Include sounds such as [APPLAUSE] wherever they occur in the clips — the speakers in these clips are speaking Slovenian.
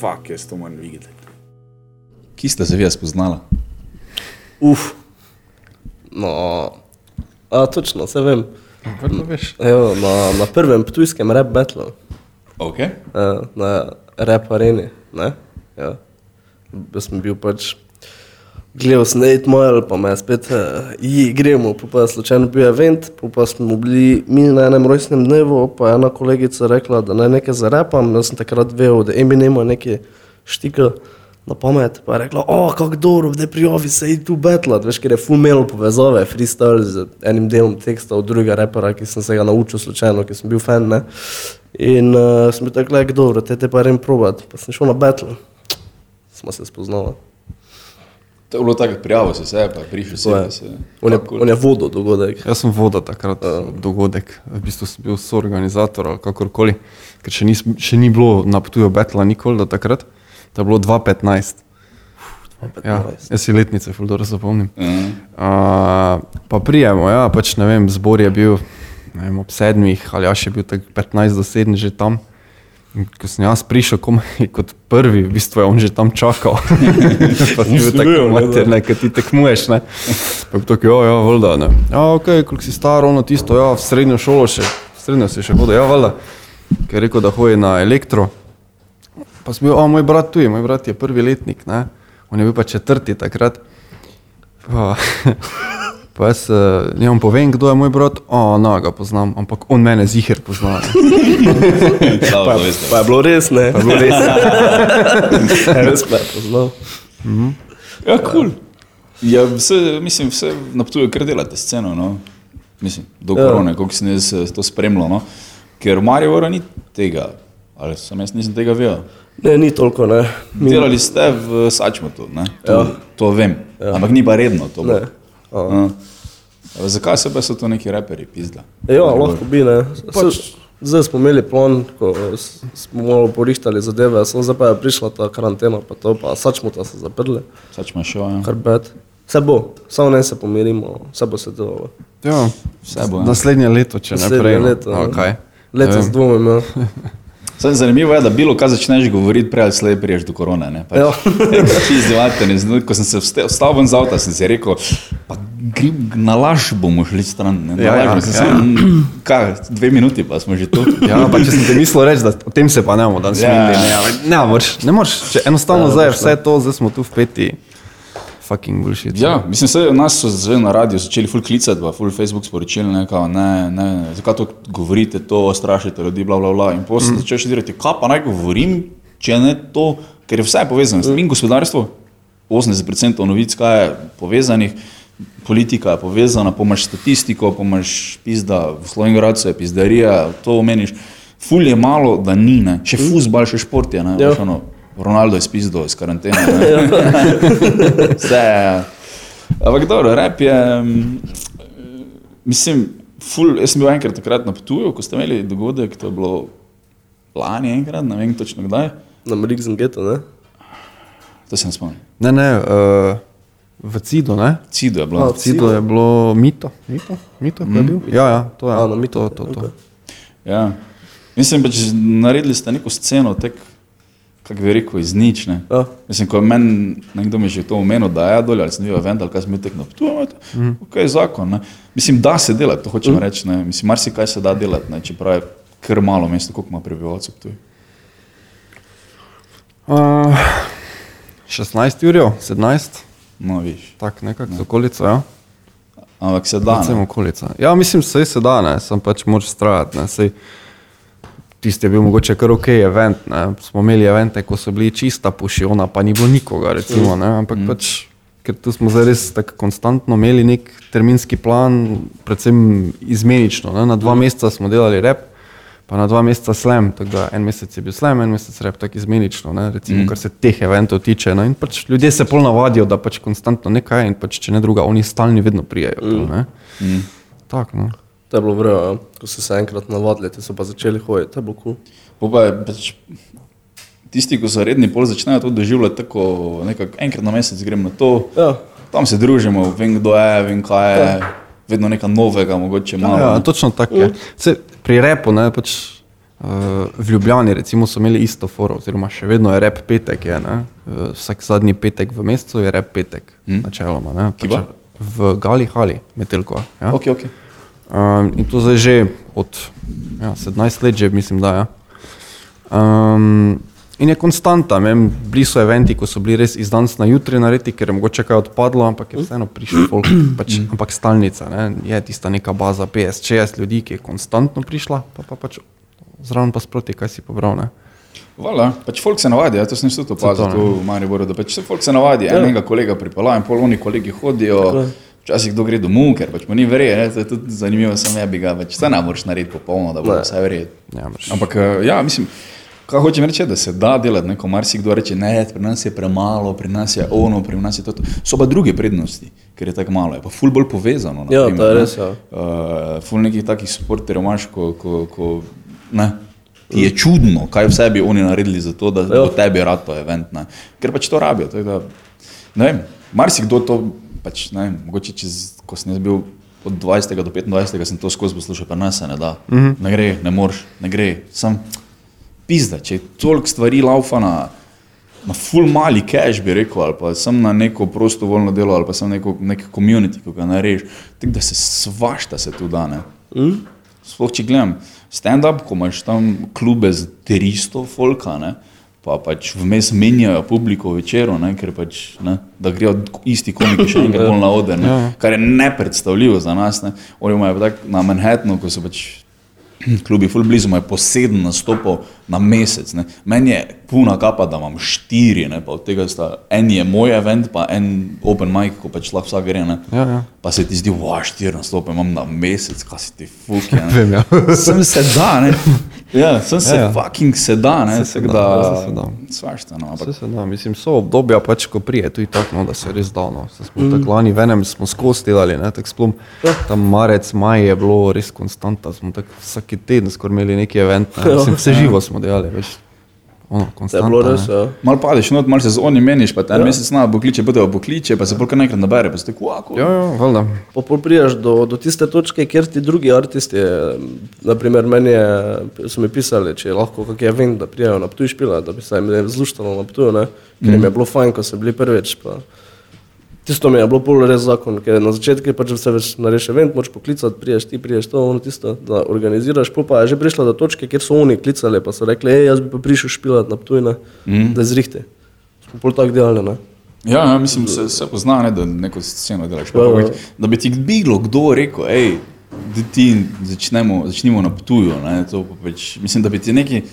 fuck, jaz to moram videti. Kje ste se vi spoznala? Uf. No, a točno, se vem. Vrlo veš. Evo, na, na prvem ptujskem rap battlu, Okay. eh, na rap areni. Ne? Ja. Jaz sem bil pač, gledal sem 8 Mile, pa me spet, uh, gremo, pa, pa je slučajno bil event, pa, pa smo bili mi na enem rojstnem dnevu, pa je ena kolegica rekla, da naj nekaj zarepam, jaz sem takrat vedel, da Eminem ima neki štikl na pamet, pa je rekla, o, kako dobro, da prijavi se in tu betlat, veš, ker je full mail povezave, freestyle z enim delom teksta od drugega repera, ki sem se ga naučil slučajno, ki sem bil fan, ne. In uh, sem like, dobro, te te pa grem probat, pa sem šel na battle, smo se spoznali. To je bilo tako, prijavil si se, pa prišel si. On je, on je vodil dogodek. Jaz sem vodil takrat uh. dogodek, v bistvu sem bil soorganizator ali kakorkoli, ker še, nis, še ni bilo na potuju Betla nikoli do takrat, to je bilo 2015. Ja, jaz si letnice, ful dobro zapomnim. Mhm. Uh, pa prijemo, ja, pač ne vem, zbor je bil vem, ob sedmih ali ja še bil tak 15 do 7 že tam. Ko sem jaz prišel komaj [LAUGHS] kot prvi, v bistvu je on že tam čakal. [LAUGHS] pa ti že tako mater, ne, kad ti tekmuješ, ne. Pa je tako, ja, ja, voda, ne. Ja, ok, koliko si star, ono tisto, ja, v srednjo šolo še, v srednjo si še hodil, ja, voda. Ker je rekel, da hoji na elektro. Pa sem bil, a moj brat tu je, moj brat je prvi letnik, ne. On je bil pa četrti takrat. Pa, [LAUGHS] pa jaz uh, njemu povem, kdo je moj brat, o, no, ga poznam, ampak on mene ziher pozna. [LAUGHS] ne. To veste. Pa je bilo res, ne? Pa je bilo res. [LAUGHS] res pa je poznal. Ja, kul. Cool. Ja, vse, mislim, vse na potuju, kar delate sceno, no. Mislim, do Ja. korone, koliko sem jaz eh, to spremljal, no. Ker v Mariboru ni tega, ali sem jaz nisem tega vedel. Ne, ni toliko, ne. Mi, Delali ste v Sačmotu, ne? To, ja. to vem, ja. ampak ni pa redno to. ne. bilo. A. Ja. Zakaj se pa so to neki reperi pizda? Ja, lahko bi, ne. Pač, zdaj smo imeli plan, ko smo malo porihtali zadeve, samo zdaj pa je prišla ta karantena, pa to, pa sačmo ta se zaprli, Sačma šel, ja. kar bed. Vse bo, samo ne se pomirimo, vse bo se delalo. Ja, Vse bo, ja. naslednje leto, če ne Naslednje prej. no. leto, ja. Okay. Letos dvomim, ja. [LAUGHS] Sam zanimivo je, da bilo kaj začneš govoriti, prej ali slej priješ do korone. Ne? Pač, Ja. [LAUGHS] Izdevate, ne znam, ko sem se vste- vstal ven z avta, sem si rekel, pa gre- na laž bomo šli stran. Ne? Na Ja, laž ja, sem ja. [CLEARS THROAT] kaj, dve minuti pa smo že tu. Ja, pa če sem ti mislil reči, da o tem se pa ne bomo danes Ja. videli. Ne, ampak ne, moreš, ne moreš, če enostavno zdaj je vse to, zdaj smo tu v peti. Fucking bullshit. Ja, mislim, da nas so zdaj na radiju začeli ful klicati, pa ful Facebook sporočili, ne, kao, ne, ne, zakaj to govorite, to strašite ljudi, bla, bla, bla. In potem mm. začneš dirati, kaj pa naj govorim, če ne to, ker je vse povezano. Mm. In gospodarstvo, 80% novic, kaj je povezanih, politika je povezana, pomaš statistiko, pomaš pizda, v Slovenki je pizdarija, to omeniš. Ful je malo, da ni, ne. še fuzbal, še šport je, ne, Ja. veš, ono, Ronaldo je spizdo iz karantene. ne. [LAUGHS] Vse je. Ampak dobro, rep je. mm, Mislim, ful, jaz sem bil enkrat takrat na potuju, ko ste imeli dogodek, to je bilo lani enkrat, ne vem točno kdaj. Na Mrigzen geto, ne? To se ne spomnim. Ne, ne, uh, v Cidu, ne? Cido je bilo. A, V Cidu je bilo mito. Mito, mito mm. je bil? Ja, ja, to je. A, na Mito, To, to, to. okej. Ja. Mislim, pač naredili ste neko sceno, tek, kako bi rekel, iz nič. Ne? Ja. Mislim, ko je meni nekdo mi že to omenil, da je dolje, ali sem bil event, ali kaj sem bil tek na potuju, mm. ok, zakon. Ne? Mislim, da se dela, to hočem mm. reči. Ne? Mislim, marsikaj se da delati, ne? čeprav je kar malo mesta, koliko ima prebivalcev tu. Uh, 16 ur, 17, No, viš. tako nekako z okolico, ja. Ampak se da. Predvsem ne. okolica. Ja, mislim, se da, ne, sem pač moraš strajati. Ne, sej, tisti je bil mogoče kar ok event, ne. smo imeli evente, ko so bili čista pušiona, pa ni bilo nikoga, recimo, ne, ampak mm. pač, ker tu smo zdaj res tako konstantno imeli nek terminski plan, predvsem izmenično, ne. na dva mm. meseca smo delali rep, pa na dva meseca slam, tako da en mesec je bil slam, en mesec rep, tako izmenično, ne, recimo, mm. kar se teh eventov tiče. No, in pač ljudje se pol navadijo, da pač konstantno nekaj in pač, če ne druga, oni stalni vedno prijajo. Mm. Mm. Tako, no. To je bilo vrelo, ja. ko so se enkrat navadili, te so pa začeli hoditi, to je bilo kul. Cool. Pa je pač, tisti, ki so redni, pol začnejo to doživljati tako, nekako enkrat na mesec grem na to. Ja. Tam se družimo, vem kdo je, vem kaj je, vedno nekaj novega, mogoče malo. Ja, točno tako je. Se, pri repu, ne, pač, Uh, v Ljubljani recimo, so imeli isto foro, oziroma še vedno je rep petek. Je, uh, vsak zadnji petek v mesecu je rep petek, hmm. načeloma. Ne, Kje pa? v Gali Hali, Metelko. Ja? Okay, okay. Um, in to zdaj že od ja, 17 let, že mislim, da je. Ja. Um, in je konstanta, vem, bili so eventi, ko so bili res iz danes na jutri naredi, ker je mogoče kaj odpadlo, ampak je vseeno prišel folk, pač, ampak stalnica, ne, je tista neka baza 50-60 ljudi, ki je konstantno prišla, pa, pa pač zraven pa sproti, kaj si pobral. Ne. Vala, pač folk se navadi, ja, to sem tudi opazil v Mariboru, da pač folk se navadi, ja. enega kolega pripela in pol oni kolegi hodijo, včasih kdo gre domov, ker pač mu ni verjeti, to je tudi zanimivo, sem ja bi ga, pač vse ne moreš narediti popolno, da bo Ne. vse verjeti. Ja. Ampak eh, ja, mislim, kaj hočem reči, da se da delati, neko marsikdo reče, ne, pri nas je premalo, pri nas je ono, pri nas je to. to. So pa druge prednosti, ker je tako malo, je pa ful bolj povezano. Ja, primer, to je ne. res, ja. Uh, ful nekih takih sporterjev imaš, ko, ko, ko ne. Ti je čudno, kaj vse bi oni naredili za to, da Ja. bo tebi rad to event. Ne. Ker pač to rabijo. Da, ne vem, marsikdo to, pač, ne vem, mogoče čez, ko sem bil od 20. do 25. sem to skozi poslušal, pa ne se ne da. Mm -hmm. Ne gre, ne moreš, ne gre. Sam pizda, če je toliko stvari laufa na, na full mali cash, bi rekel, ali pa sem na neko prostovoljno delo, ali pa sem neko, nek community, ki ga narediš, tako da se svašta se tu da. ne. Sploh če gledam stand-up, ko imaš tam klube z 300 folka, ne, pa pač vmes menjajo publiko večero, ne, ker pač, ne, da grejo isti komiki še enkrat bolj na oder, ne, kar je nepredstavljivo za nas. Ne. Oni imajo tako na Manhattnu, ko so pač [CLEARS THROAT] klubi ful blizu, imajo po sedem nastopov na mesec. Ne. Meni je puna kapa, da imam štiri, ne, pa od tega sta en je moj event, pa en open mic, ko pač lahko vsak gre. Ja, ja. Pa se ti zdi, da štiri nastope imam na mesec, kaj si ti fuck. ja. [LAUGHS] Vem, ja. [LAUGHS] Sem se da, ne. Ja, sem se Ja, ja. fucking se da, ne. Se se tako da, da, se se da. Svašta, no, ampak Vse se da, mislim, so obdobja, pač, ko prije, tudi tako, no, da se res da. No. Saj Smo mm. tako lani, venem smo skozi delali, ne, tako splom, tam marec, maj je bilo res konstanta, smo tako vsak teden skoraj imeli neki event, ne, Ja. mislim, vse živo smo delali, veš, ono, je res, ja. Mal padeš, no, mal se z oni meniš, pa te en mesec na pokliče, bude pokliče, pa se polk naenkrat nabere, pa si tako, ako. Ja, ja, valjda. Pa pol priješ do, do tiste točke, kjer ti drugi aristi, naprimer meni je, so mi pisali, če je lahko kak event, da prijajo na Ptuj špila, da bi se jim zluštalo na Ptuju, ne? ker jim je bilo fajn, ko so bili prvič. Pa. Tisto mi je bilo pol res zakon, ker na začetku je pač vse več nareš event, moč poklicati, priješ ti, priješ to, ono tisto, da organiziraš, pol pa je že prišla do točke, kjer so oni klicali, pa so rekli, hej, jaz bi pa prišel špilat na Ptuj, ne? mm. da zrihte. Smo pol tako delali, ne? Ja, ja, mislim, se, se pozna, ne, da neko sceno delaš. Ja, ja. da bi ti bilo kdo rekel, hej, da ti začnemo, začnimo na potuju. Ne, to pa pač, mislim, da bi ti neki,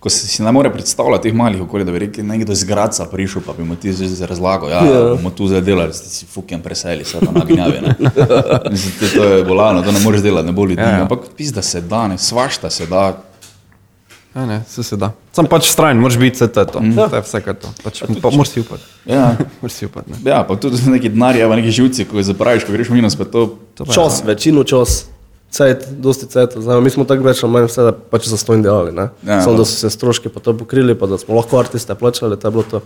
ko si, si ne more predstavljati teh malih okolij, da bi rekel, nekdo iz Graca prišel, pa bi mu ti zdaj razlagal, ja, Ja. ja. bomo tu zdaj delali, ste si fucking preseli, se tam nagnjavi. [LAUGHS] Mislim, to, to je bolano, to ne moreš delati, ne bo ljudi. Ja, Ja, ja. ja. Ampak pis, da se da, ne, svašta se da. Ja, ne, vse se da. Sam pač strajen, moraš biti vse to, Mhm. to je vse, kar to. Pač, pa moraš si upati. Ja. [LAUGHS] Moraš si upati, ne. Ja, pa tudi neki denarji, pa neki živci, ko jih zapraviš, ko greš v minus, pa to. To pa je- Čas, večino čas, cajt, dosti cajt. Zdaj, mi smo tako več ali manj vse da pač za stojn delali. Ne? Ja, Samo da so se stroški pa to pokrili, pa da smo lahko artiste plačali, to je bilo to.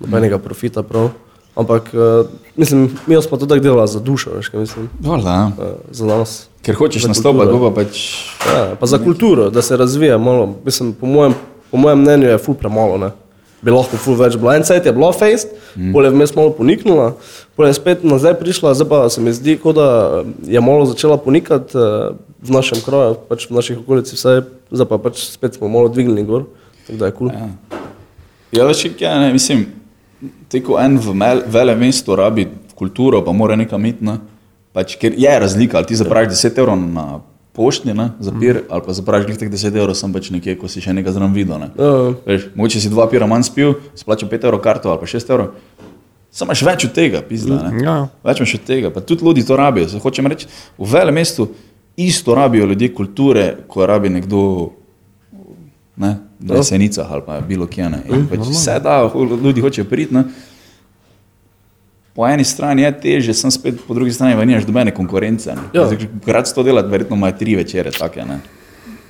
Nobenega profita prav. Ampak uh, mislim, mi smo to tako delali za dušo, veš, kaj mislim, Vola, uh, za nas. Ker hočeš nastopati, pa pač. Ja, pa za kulturo, da se razvija malo. Mislim, po, mojem, po mojem mnenju je ful premalo. Ne? Bi lahko ful več bilo. En cajt je bilo fejst, mm. pol je vmes malo poniknila, pol je spet nazaj prišla, zdaj pa se mi zdi, kot da je malo začela ponikati eh, v našem kraju, pač v naših okolici, vse, zdaj pa pač spet smo malo dvignili gor, tako da je kul. Cool. Ja, ja veš, kaj ne, mislim, teko en v mel, vele mestu rabi kulturo, pa mora nekam iti. Ne? Pač, ker je razlika, ali ti zapraviš 10 evrov na poštni, ne, za pir, ali pa zapraviš glih teh 10 evrov, sem pač nekje, ko si še nekaj zraven videl. Ne. Ja, Veš, mogoče si dva pira manj spil, splačal 5 evrov karto ali pa 6 evrov. Samo imaš več od tega, pizda. Ne? Ja, ja. Več imaš od tega, pa tudi ljudi to rabijo. Se hočem reči, v vele mestu isto rabijo ljudje kulture, ko rabi nekdo ne, na jesenicah ali pa bilo kje. Ne. In Pač vse da, ljudi hočejo priti. Ne. Po eni strani je teže, sem spet po drugi strani pa nimaš dobene konkurence. Ja. Ja. To delati, verjetno imajo tri večere take. Ne.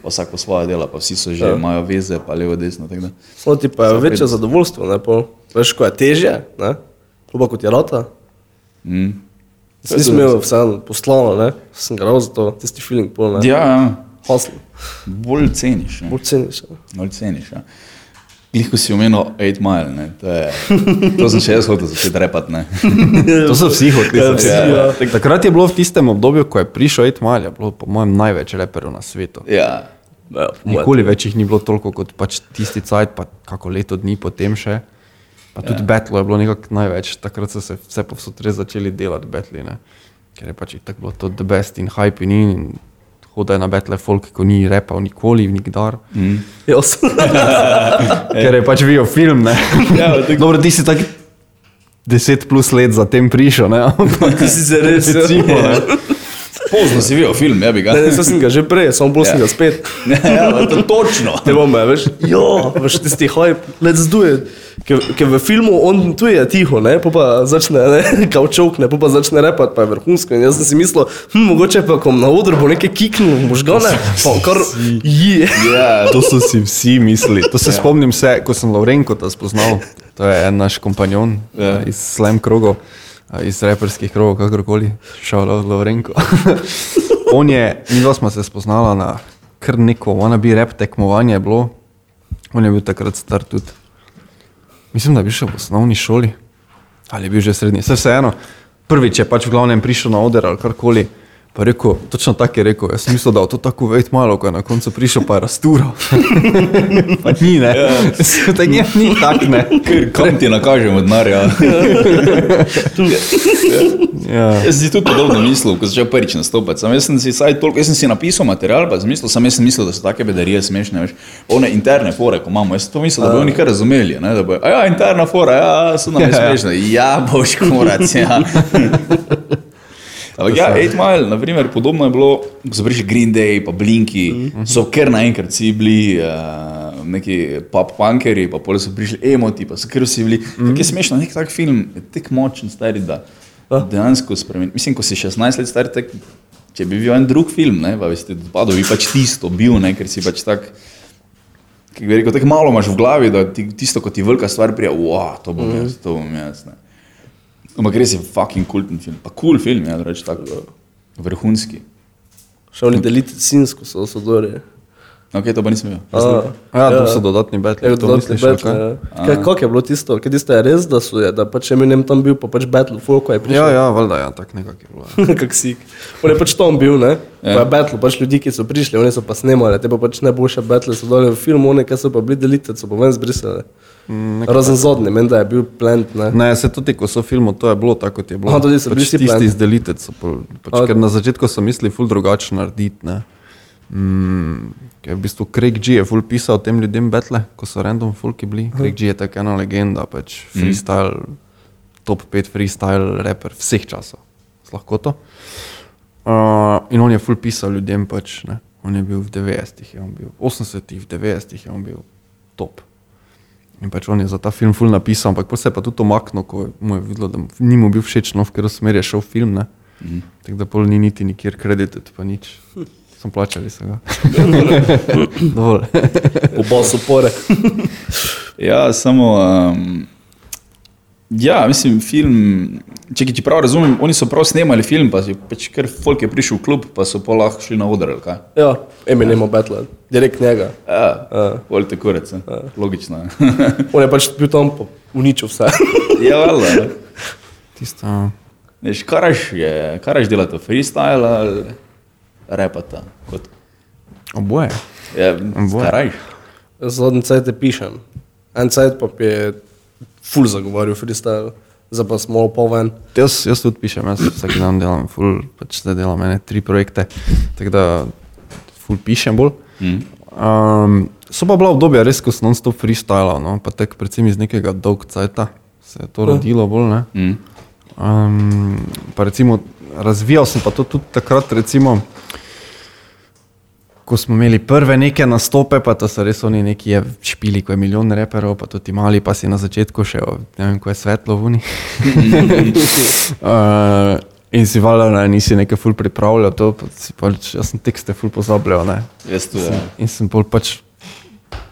Pa Vsak po svoje dela, pa vsi so že, Ja. imajo veze, pa levo, desno. Samo ti pa je Vsak večje zadovoljstvo, ne pol. Veš, ko je težje, ne? Kluba kot je rota. Mm. Nisem imel vseeno poslano, ne? Sem ga za to, tisti feeling pol, ne? Ja, ja. haslo, Bolj ceniš. Ne? bolj ceniš. ja. Bolj ceniš. Ja. Glih, ko si omenil 8 mile, ne, to, je, [LAUGHS] to sem še jaz hotel začeti repati. ne. To so vsi hoteli. Ja, vsi, ja. Tak- Takrat je bilo v tistem obdobju, ko je prišel Ed Mile, je bilo po mojem največ reperjev na svetu. Ja, Ja. Nikoli več jih ni bilo toliko kot pač tisti cajt, pa kako leto dni potem še. Pa tudi ja. Battle je bilo nekako največ, takrat so se vse povsod res začeli delati Battle, ne. ker je pač tako bilo to the best in hype in in hodajo na Battle folk, ko ni repal nikoli, nikdar. Mm. Jaz. [LAUGHS] Ker je pač videl film, ne. Ja, tako- Dobro, ti si tak 10 plus let zatem prišel, ne. Ampak [LAUGHS] Ti si se res. recimo, ne. [LAUGHS] pozno si videl film, ja bi ga. Ne, ne, sem ga že prej, samo bolj sem Ja. ga spet. [LAUGHS] ja, to je točno. Ne bom me, veš, jo, veš, tisti hype, let's do it. Ker, ker v filmu on tu je tiho, ne, pa, pa začne, ne, [LAUGHS] kaučok, ne, pa, pa začne repati, pa je vrhunsko. In jaz sem si mislil, hm, mogoče pa kom na odru bo nekaj kiknil, možgane, pa kar je. Ja, [LAUGHS] To so si vsi mislili. To se ja. spomnim, se, ko sem Laurenko ta spoznal. To je en naš kompanjon Ja. ja. iz slam krogov, iz reperskih krogov, kakorkoli, šel od Laurenko. [LAUGHS] On je, mi dva smo se spoznala na kar neko, ona bi rep tekmovanje je bilo. On je bil takrat star tudi. Mislim, da bil še v osnovni šoli. Ali je bil že srednji, vse vseeno. Prvič je pač v glavnem prišel na oder ali karkoli. Pa rekel, točno tako je rekel, jaz sem mislil, da je to tako več malo, ko je na koncu prišel, pa je rastural. [LAUGHS] pa ni, ne. Ja. tako je, ni tak, ne. Ker kam ti nakažemo denar, ja. Ja. Jaz sem si tudi podobno mislil, ko sem začel prvič nastopati. Sam jaz sem si, saj toliko, jaz sem si napisal material, pa sem mislil, sam jaz sem mislil, da so take bedarije smešne, veš. One interne fore, ko imamo, jaz sem to mislil, da bi oni kar razumeli, ne, da bo, a ja, interna fora, ja, so nam Ja, ja. smešne. Ja, boš korac, ja. [LAUGHS] Ampak ja, 8 Mile, na primer, podobno je bilo, ko so prišli Green Day, pa Blinki, so kar naenkrat vsi bili uh, neki pop-punkeri, pa pol so prišli emoti, pa so kar vsi bili. Mm. Tako je smešno, nek tak film tek močen, stari, da dejansko spremeni. Mislim, ko si 16 let star, tak, če bi bil en drug film, ne, pa bi si ti dopadel, bi pač tisto bil, ne, ker si pač tak. Ki bi rekel, tako malo imaš v glavi, da ti, tisto, ko ti velika stvar prija, wow, to bom jaz, to bom jaz. Ne. Ampak res je fucking kulten film, pa kul cool film, ja, reč tako. Vrhunski. Še oni delite sinsko so sodore. Ok, to pa nisem bil. Ja, to so dodatni betli. Ja, to dodatni kaj? ja. Kaj, kako je bilo tisto? Kaj tisto je res, da so je, da pač Eminem tam bil, pa pač Battle, folk je prišel. Ja, ja, valjda, ja, tako nekako je bilo. ja. [LAUGHS] Kak si. On je pač tam bil, ne? Ja. Ja. Pa je battle, pač ljudi, ki so prišli, oni so pa snemali, te pa pač najboljše battle so dole v filmu, oni, ki so pa bili delite, so pa ven zbrisali. Mm, Razen zadnji, meni da je bil plant, ne? Ne, se tudi, ko so filmu, to je bilo tako, kot je bilo. Aha, tudi so pač bili tisti izdelitec. Pač, A, ker na začetku so mislili ful drugače narediti. Ne. Mm, ker v bistvu Craig G je ful pisal tem ljudem betle, ko so random fulki bili. Craig G je tako ena legenda, pač freestyle, top 5 freestyle rapper vseh časov, z lahkoto. Uh, in on je ful pisal ljudem, pač, ne. on je bil v 90-ih, je on bil v 80-ih, v 90-ih je on bil top. In pač on je za ta film ful napisal, ampak se je pa tudi omaknil, ko mu je videlo, da ni mu bil všeč, no, v katero smer je šel film. Mm -hmm. Tako da pol ni niti nikjer kreditet, pa nič. [LAUGHS] Sem plačali se ga. [LAUGHS] Dovolj. Oba so pore. Ja, samo. Um, ja, mislim, film. Če, če prav razumem, oni so prav snemali film, pa si pač kar folk je prišel v klub, pa so pa lahko šli na oder. Ja, Eminem o battle, direkt njega. Ja, Ja. volite kurec, ne? logično. [LAUGHS] On je pač bil tam, pa uničil vse. ja, valjda. Tisto, Veš, karaš je, karaš delate freestyle ali repata. Kot, oboje. ja, Oboje. Zadnji cajt pišem. En cajt pa je full zagovarjal freestyle, zdaj pa smo malo poven. Jaz, jaz tudi pišem, jaz vsak dan delam, ful, pač zdaj delam ene tri projekte, tako da ful pišem bolj. Mm. Um, so pa bila obdobja res, ko sem non-stop freestyle, no, pa tek predvsem iz nekega dolg cajta se je to rodilo bolj, ne. Mm. Um, pa recimo, razvijal sem pa to tudi takrat, recimo, ko smo imeli prve neke nastope, pa to so res oni neki špili, ko je milijon reperov, pa tudi mali, pa si na začetku še, ne vem, ko je svetlo v uni. uh, [LAUGHS] in si valjda, ne, nisi nekaj ful pripravljal, to si pač, jaz sem tekste ful pozabljal, ne. Jaz tudi. Ja. In sem bolj pač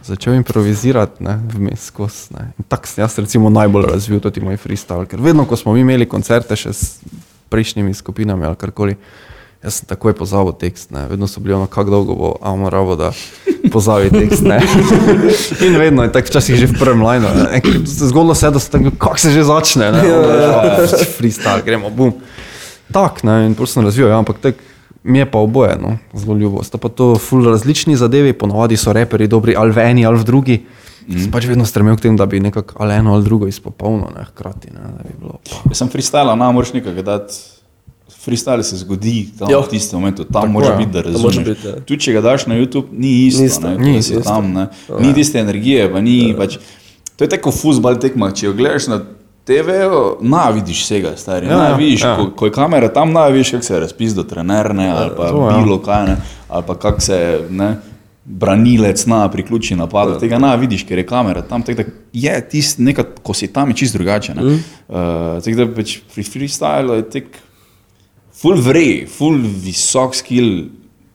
začel improvizirati, ne, vmes skozi. ne. In Tako sem jaz recimo najbolj razvil tudi moj freestyle, ker vedno, ko smo mi imeli koncerte še s prejšnjimi skupinami ali karkoli, Jaz sem takoj pozabil tekst, ne. vedno so bili ono, kako dolgo bo, a moramo, da pozabi tekst. Ne. [LAUGHS] In vedno je tako včasih že v prvem lineu. se Zgodilo se, je, da se tako, kako se že začne, ne, ja, freestyle, gremo, bum. Tak, ne, in prosto sem razvijal, ja, ampak tak, mi je pa oboje, no, zelo ljubo. Sta pa to ful različni zadevi, ponovadi so reperi dobri ali v eni ali v drugi. Mm. Sem pač vedno stremel k temu, da bi nekako ali eno ali drugo izpopolnil, ne, hkrati, ne, da bi bilo. Pa. Jaz sem freestyle, ne moreš nekaj dati. Freestyle se zgodi tam Ja. v tistem momentu, tam mora ja. biti, da razumeš. biti, ja. Tudi če ga daš na YouTube, ni isto, Ni isto. ne, Ni isto. Tam, ne. ni tiste energije, pa ni, pač, to je tako fuzbal tekma, če jo gledaš na TV, na vidiš vsega, stari, Ja, ja, ja, vidiš, ja. ja. ko, ko je kamera tam, na vidiš, kako se razpis do trenerne, ali pa to, ja. bilo kaj, ne, ali pa kako se, ne, branilec na priključi napadu, tega ne vidiš, ker je kamera tam, tako da je nekaj, ko si tam, je čist drugače, ne. Mm. Uh, tako da pač pri freestylu je tek, full vrej, full visok skill.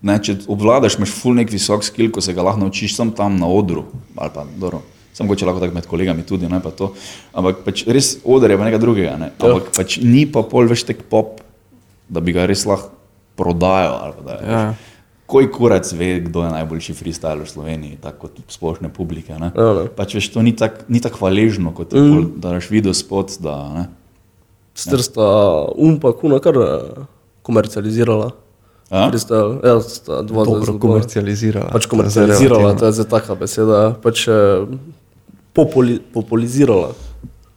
Ne, če obvladaš, imaš full nek visok skill, ko se ga lahko naučiš sam tam na odru. Pa, dobro, sem mogoče lahko tako med kolegami tudi, ne pa to. Ampak pač res odr je pa nekaj drugega. Ne. Ampak pač ni pa pol več tek pop, da bi ga res lahko prodajal. Da, je, Ja. veš. Koj kurac ve, kdo je najboljši freestyler v Sloveniji, tako kot splošne publike. Ne. Ja, ne. Pač veš, to ni tako tak hvaležno, kot mm. da daš video spot. Da, ne. Strsta um pa kuna kar eh, komercializirala. Freestyle, ja, dva Dobro zelo- komercializirala. Pač komercializirala, to je zdaj taka beseda. Pač eh, populi, populizirala.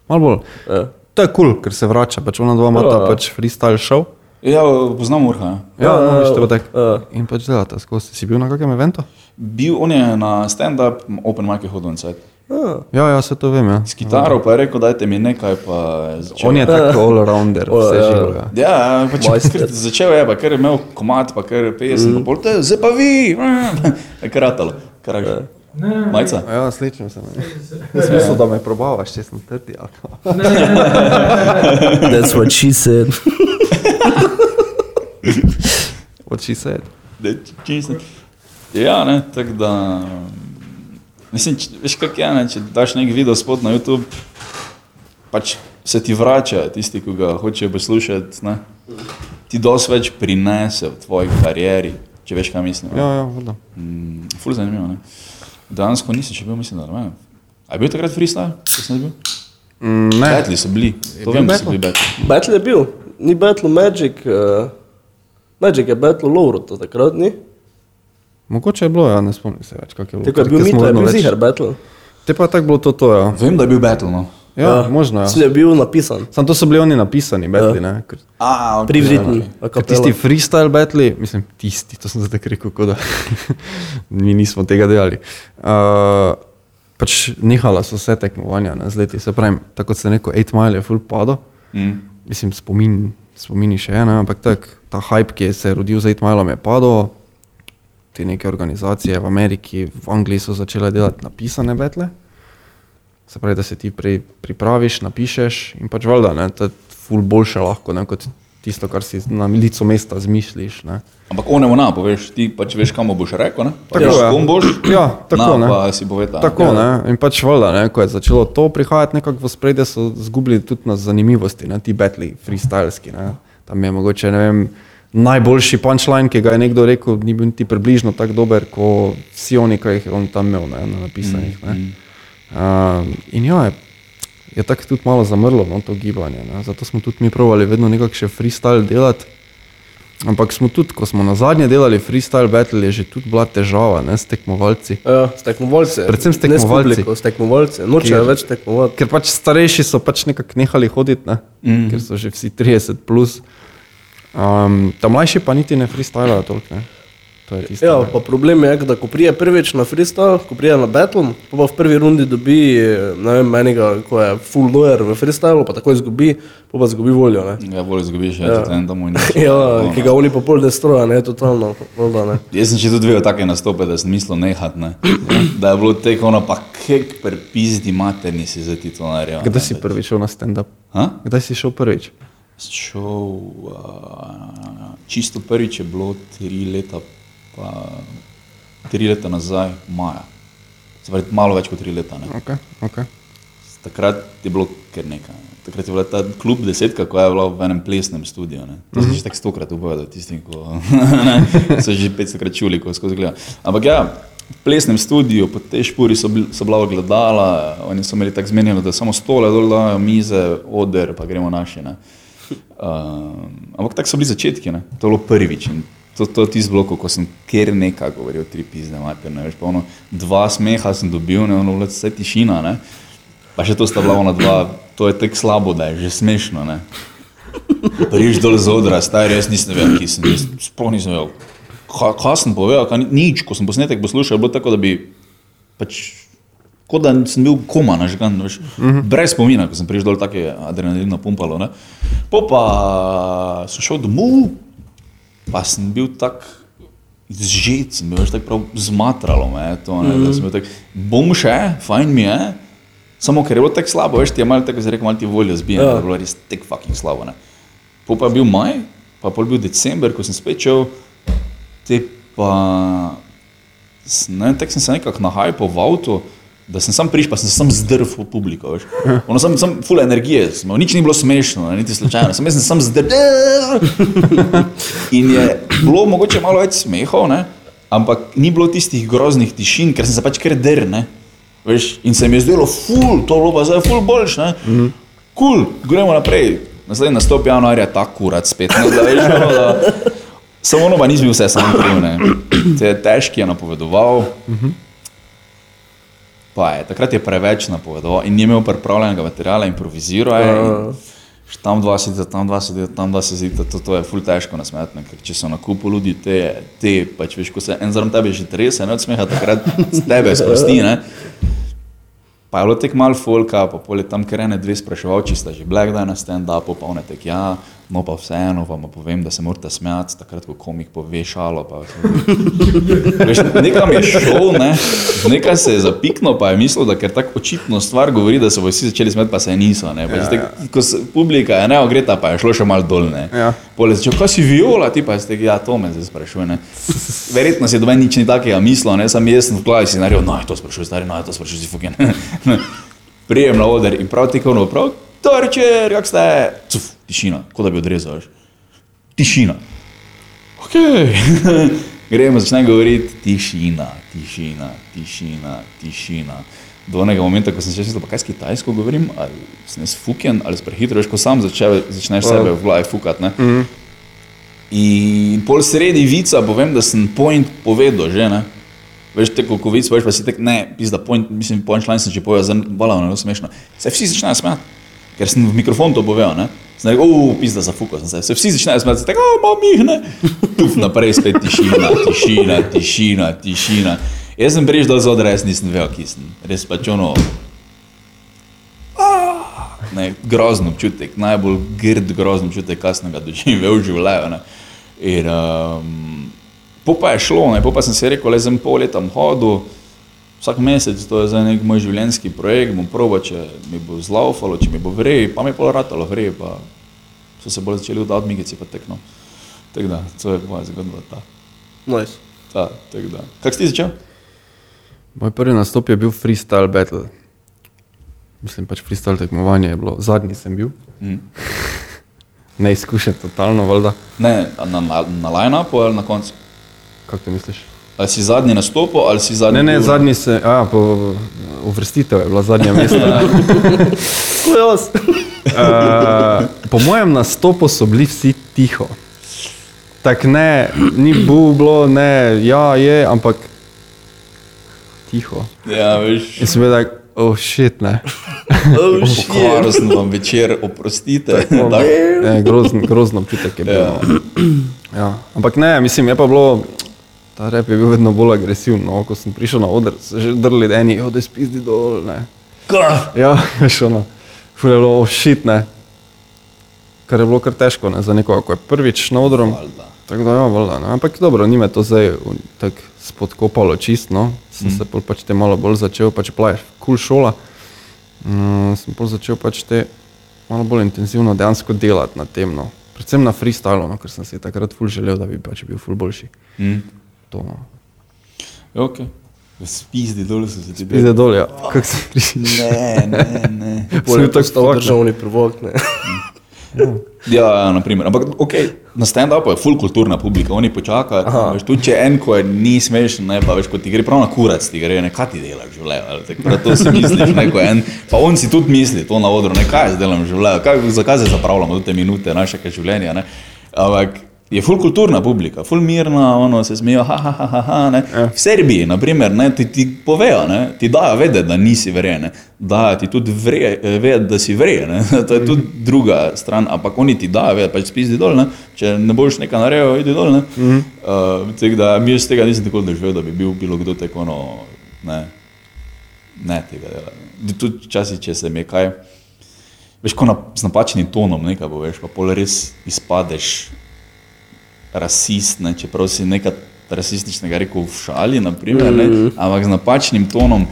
Malo bolj. Ja. To je kul, cool, ker se vrača, pač ona dva imata Ja. pač freestyle show. Ja, poznam Urha. Ja. Ja, Ja, no, to bo tak. ja. In pač delata skozi. Si bil na kakem eventu? Bil on je na stand-up, open mic je hodil na svet. Ah, Ja, ja, se to vem, ja. S kitaro pa je rekel, dajte mi nekaj, pa začel. On je tako all-rounder, vse ja. živega. Ja, pač Majster. kar začel je, pa ker je imel komat, pa ker je pesem, mm. pa pol te, zdaj pa vi. Kar je Majca? Ja, sličem se. ne. Jaz mislim, da me probavaš, če sem trdi. that's what she said. What she said. Da, čisto. Ja, ne, tako da. Mislim, če, veš kak je, ne, če daš nek video spot na YouTube, pač se ti vrača tisti, ki ga hočejo poslušati, ne. Ti dosti več prinese v tvoji karieri, če veš, kaj mislim. ne. Ja, ja, voda. Mm, ful zanimivo. Ne? Dansko nisi še bil, mislim, da ne. A je bil takrat freestyle? Če sem bil? Mm, ne, Betli so bili. To bil vem, da so bili betli. Battle je bil, ni Battle Magic. Uh, Magic je Battle Lowro, to takrat ni. Mogoče je bilo, ja, ne spomnim se več, kako je bilo. Tako je bil Mito, je bil ziger Battle. Te pa je tako bilo to, to ja. Vem, da je bil battle. No. Ja, možno, ja. Sve je bil napisan. Sam to so bili oni napisani, betli, ne. Ker, A, okay. Privritni. tisti freestyle betli, mislim, tisti, to sem zdaj tako rekel, kot da [LAUGHS] mi nismo tega delali. Uh, pač nehala so vse tekmovanja na zleti, se pravi, tako kot se neko 8 mile je full padlo. Mm. mislim, spomin, spomini še ena, ampak tak, ta hype, ki je se rodil z 8 milom, je padel. Te neke organizacije v Ameriki, v Angliji so začele delati napisane betle. Se pravi, da se ti prej pripraviš, napišeš in pač valjda, ne, to je ful boljše lahko, ne, kot tisto, kar si na licu mesta zmišliš. Ne. Ampak onemu na, poveš, ti pač veš, kam boš rekel. Ne? Pa Tako, ja. kom boš. Ja, tako, na, ne. Pa si povedal. Tako, ne, in pač valjda, ne, ko je začelo to prihajati nekako v spredje, so zgubili tudi na zanimivosti, ne, ti betli, freestyleski. Ne. Tam je mogoče, ne vem, najboljši punchline, ki ga je nekdo rekel, ni bil niti približno tako dober, kot vsi oni, ki jih je on tam imel, ne, na napisanih. Ne. Uh, in ja, je, je tako tudi malo zamrlo no, to gibanje. Ne. Zato smo tudi mi provali vedno nekako še freestyle delati. Ampak smo tudi, ko smo na zadnje delali freestyle battle, je že tudi bila težava ne, s tekmovalci. Ja, s tekmovalci. Predvsem s Ne tekmovalci. publiko, s tekmovalci. Nočejo več tekmovati. Ker pač starejši so pač nekako nehali hoditi, ne? mm. ker so že vsi 30 plus. Um, ta mlajši pa niti ne freestylajo toliko. Ne? To je tisto. Ja, pa problem je, da ko prije prvič na freestyle, ko prije na battle, pa, pa v prvi rundi dobi, eh, ne vem, enega, ko je full lawyer v freestylu, pa tako izgubi, pa pa izgubi voljo. Ne? Ja, bolj izgubiš, ja, tudi en tam moj nič. Ja, ki ga oni pa pol destroja, ne, totalno, voda, ne. Jaz sem še tudi videl take nastope, da sem mislil nehat, ne. da je bilo tek ono, pa kek prepizdi materni si za ti to naredil. Kdaj si prvič šel na stand-up? Kdaj si šel prvič? Šel, uh, čisto prvič je bilo tri leta, pa tri leta nazaj, maja. Pravi, malo več kot tri leta. Ne. Okay, okay. takrat je bilo kar nekaj. Takrat je bila ta klub desetka, ko je bila v enem plesnem studiu. Ne. To sem že tako stokrat upovedal, tistim, ko [LAUGHS] so že petstokrat čuli, ko skozi gleda. Ampak ja, v plesnem studiu, po tej špuri so, bil, so bila ogledala, oni so imeli tako zmenjeno, da samo stole dol dajo, mize, oder, pa gremo naši. Ne. Uh, ampak tako so bili začetki, ne. to je bilo prvič. To, to je tisti blok, ko sem kjer nekaj govoril, tri pizne, mater, ne veš, pa ono, dva smeha sem dobil, ne, ono, vse tišina, ne. Pa še to sta bila ona dva, to je tek slabo, da je že smešno, ne. Priš dol z odra, stari, jaz nisem vedel, ki sem, sploh nisem vedel. Kaj, sem povedal, kaj, ni- nič, ko sem posnetek poslušal, bilo tako, da bi pač, kot da sem bil koma nažgan, veš, brez spomina, ko sem prišel dol, tako je adrenalin pumpalo, ne. Po pa sem šel domov, pa sem bil tak zžet, sem bil več tako prav zmatralo me, je to, ne, da sem bil tak, bom še, fajn mi je, samo ker je bilo tako slabo, veš, ti je malo tako, rekel, malo ti voljo zbija, ja. Ja. da je bilo res tako fucking slabo, ne. Po pa je bil maj, pa pol bil december, ko sem spet šel, te pa, ne tako sem se nekako nahajal v avtu, da sem sam prišel, pa sem se sam zdrl v publiko. Ono sem, sem full energije, imel, nič ni bilo smešno, niti slučajno, sem sem sam zdrl. In je bilo mogoče malo več smehov, ne? ampak ni bilo tistih groznih tišin, ker sem se pač kar drl. ne. Veš, in se mi je zdelo, ful, to je pa zdaj ful boljš. ne. Kul, cool, gremo naprej. Naslednji nastop januarja, ta kurat spet. Ne, da, veš, ono, da, samo ono pa nisem bil vse sam kriv. ne. Te je težki je napovedoval. Pa je, takrat je preveč napovedoval in ni imel pripravljenega materiala, improviziral je. in Tam dva sedita, tam dva sedita, tam dva sedita, to, to je ful težko nasmetno, ker če so na kupu ljudi, te, te pač veš, ko se en zraven tebe že trese, ne od smeha, takrat z tebe sprosti, ne. Pa je bilo tek mal folka, pa pol je tam kar ene dve spraševalci, sta že black dan na stand-upu, pa one tek ja, no pa vseeno vam pa povem, da se morate smejati, takrat ko komik pove šalo, pa [LAUGHS] Veš, nekam je šel, ne, nekaj se je zapiknil, pa je mislil, da ker tako očitno stvar govori, da so vsi začeli smeti, pa se niso. Ne, pač ja, ja. Ko se, publika je neogreta, pa je šlo še malo dol. Ne. Ja. Pole začel, kaj si viola, ti pa si ja, to me zdaj sprašuje. Ne. Verjetno si doben nič ni takega mislil, ne, sam jaz sem v glavi si naredil, no, to sprašuje, stari, no, to sprašuje, si fucking. [LAUGHS] Prijem na oder in prav tako, no, prav, torčer, kak ste? Cuf, tišina, kot da bi odrezal. veš. Tišina. Ok. [LAUGHS] Gremo, začne govoriti tišina, tišina, tišina, tišina. Do onega momenta, ko sem še mislil, pa kaj s kitajsko govorim, ali sem jaz fuken, ali sem prehitro, veš, ko sam začne, začneš sebe v glavi fukat. Ne? In pol sredi vica povem, da sem point povedal že, ne. Veš, te ko vic, veš, pa si tek, ne, pizda, point, mislim, punchline sem že povedal, zdaj valjano, ne, smešno. Se vsi začnejo smejati, ker sem v mikrofon to povedal, ne. Sem rekel, uf, pizda, zafukal sem se, se vsi začnejo smejati, tako, o, imam jih, ne. Tuf, naprej spet tišina, tišina, tišina, tišina. Jaz sem prišel z odra, jaz nisem vedel, ki sem. Res pač ono, ne, grozen občutek, najbolj grd grozen občutek, kar sem ga doživel v življenju. In um, po pa je šlo, ne, pa sem si rekel, le sem pol leta hodil, vsak mesec, to je zdaj nek moj življenjski projekt, bom proba, če mi bo zlaufalo, če mi bo vrej, pa mi je pol ratalo vrej, pa so se bolj začeli udati migici, pa tekno. Tako da, to je moja zgodba, ta. Nice. ta tako da. Kak si ti začel? Moj prvi nastop je bil freestyle battle. Mislim pač freestyle tekmovanje je bilo, zadnji sem bil. Mm. [LAUGHS] Neizkušen, totalno, valjda. Ne, na, na, na line-upu ali na koncu? Kako ti misliš? Ali si zadnji nastopil ali si zadnji? Ne, ne, bil- zadnji se, a, po uvrstitev je bila zadnja mesta. [LAUGHS] Ko jaz. Uh, po mojem nastopu so bili vsi tiho. Tako ne, ni bilo, ne, ja, je, ampak tiho. Ja, veš. In sem bil tak, oh shit, ne. Oh, shit. Pokvaril sem vam večer, oprostite. Tak. ne grozen, grozen občutek je bil. Ja. Ja. Ampak ne, mislim, je pa bilo, ta rep je bil vedno bolj agresiven. No. Ko sem prišel na oder, so že drli eni, oh, da spizdi dol. Ne. Ja, [LAUGHS] veš ono, ful je bilo, oh shit, ne. Kar je bilo kar težko, ne, za nekoga, ko je prvič na odru. Tako da, ja, valjda, ne. Ampak dobro, ni me to zdaj tako spodkopalo čist, no. Sem mm. se pol pač te malo bolj začel, pač bila je kul cool šola. Mm, sem pol začel pač te malo bolj intenzivno dejansko delati na tem, no. Predvsem na freestylu, no, ker sem si takrat ful želel, da bi pač bil ful boljši. Mm. To, no. Ja, Ok, Spizdi dol so se ti Pride dol, ja. [LAUGHS] Kako se prišel? Ne, ne, ne. [LAUGHS] Sem tako ne. državni prvok, ne. Ja, ja, naprimer. Ampak okay, na stand-upu je full kulturna publika, oni počakajo. Veš, tudi če en, ko je ni smešen, ne, pa veš, ko ti gre prav na kurac, ti gre, ne, kaj ti delaš v življenju. ali tako, da To si misliš, ne, ko je en, pa on si tudi misli to na odru, ne, kaj jaz delam v življenju, kaj, zakaj se zapravljamo do te minute našega življenja. Ne. Ampak je full kulturna publika, full mirna, ono se smejijo, ha, ha, ha, ha, ha ne. V Srbiji, naprimer, ne, ti, ti povejo, ne, ti dajo vedeti, da nisi verjen, dajo ti tudi vre- eh, vedeti, da si verjen, [LAUGHS] to je tudi druga stran, ampak oni ti dajo vedeti, pač spizdi dol, ne. če ne boš nekaj naredil, idi dol. Ne. Mm -hmm. uh, tako da mi iz tega nisem nikoli doživel, da bi bil bilo kdo tako, ono, ne, ne tega dela. Tudi včasih, če se mi kaj, veš, ko na, z napačnim tonom nekaj poveš, pa pol res izpadeš rasist, ne, čeprav si nekaj rasističnega rekel v šali, naprimer, ne, ampak z napačnim tonom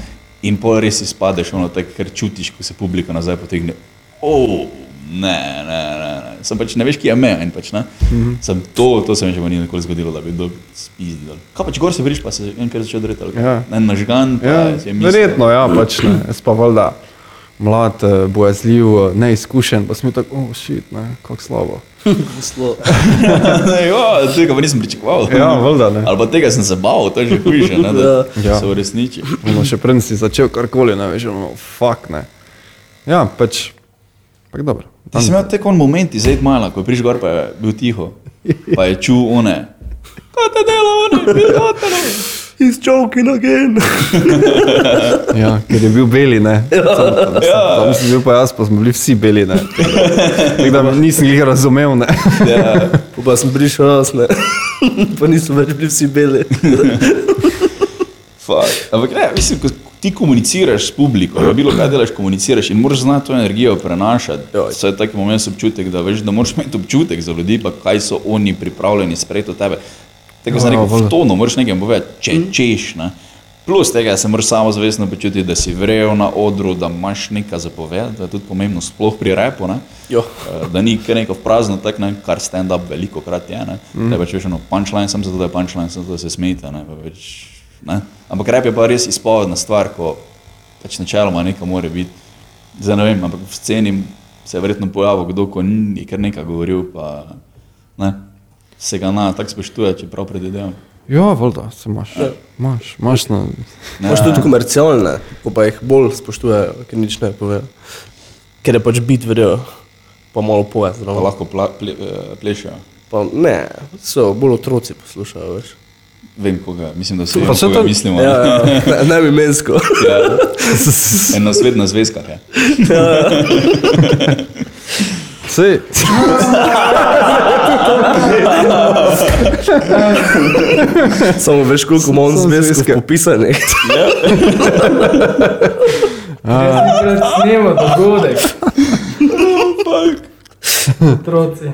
in pol res izpadeš, ono tako, ker čutiš, ko se publika nazaj potegne. Oh, ne, ne, ne, ne. Sem pač ne veš, ki je meja pač ne. Sem to, to se mi že ni nikoli zgodilo, da bi kdo spizdil. Kaj pač gor se vriš, pa se enkrat začne dreti. Ja. Ne, nažgan, pa Ja, je mislil. verjetno, ja, pač ne. Jaz pa valjda mlad, eh, bojazljiv, eh, neizkušen, pa smo tako, oh, šit, ne, kako slabo. [LAUGHS] Slo- [LAUGHS] ja, tega nisem pričakoval. Ja, valjda ne. Ali pa tega sem se bal, to je že hujše, ne, da Ja. se uresniči. Ono, še preden si začel karkoli, ne veš, ono, fuck ne. Ja, pač, pač dobro. Ti si imel tako en moment, iz Edmala, ko je prišel gor, pa je bil tiho, pa je čul one. Kaj te dela, one, prijatelj? He's joking again. [LAUGHS] Ja, ker je bil beli, ne. Tam, Ja. tam sem bil pa jaz, pa smo bili vsi beli, ne. Tako da nisem jih razumel, ne. Ja, Pa sem prišel jaz, ne. [LAUGHS] Pa niso več bili vsi beli. [LAUGHS] Ampak ne, mislim, ko ti komuniciraš s publiko, ali bilo kaj delaš, komuniciraš in moraš znati to energijo prenašati. Ja. Vse je taki moment občutek, da veš, da moraš imeti občutek za ljudi, pa kaj so oni pripravljeni sprejeti od tebe. Tako Ja, sem rekel, valjda. v tonu moraš nekaj povedati, če češ. Ne? Plus tega se moraš samozavestno počutiti, da si vrel na odru, da imaš nekaj zapovedati, da je tudi pomembno, sploh pri repu. Ne? Jo. Eh, Da ni kar neko prazno, tak, ne, kar stand-up veliko krat je. Ne? Mm. Da je pač veš, no, punchline sem zato, da je punchline, sem zato, da se smejite. Ne? Več, ne? Ampak rep je pa res izpovedna stvar, ko pač načeloma nekaj mora biti. Zdaj ne vem, ampak v sceni se je verjetno pojavil kdo, ko ni kar nekaj govoril, pa ne, se ga na tak spoštuje, čeprav predvidevam. Ja, valjda, se imaš. Imaš, imaš na... Imaš tudi komercialne, ko pa jih bolj spoštujejo, ker nič ne povejo. Ker je pač bit verjo, pa malo poje Pa zdravo. lahko pla, ple, eh, plešejo. Pa ne, so bolj otroci poslušajo, veš. Vem, koga, mislim, da vsi Pa vemo, saj koga to- mislimo. Ja, ja, ne, ne bi mensko. Ja. [LAUGHS] En nasvet na zvezkah je. Sej, [LAUGHS] [LAUGHS] Samo veš, koliko imam zvezkov popisanih. Enkrat snema dogodek. Otroci.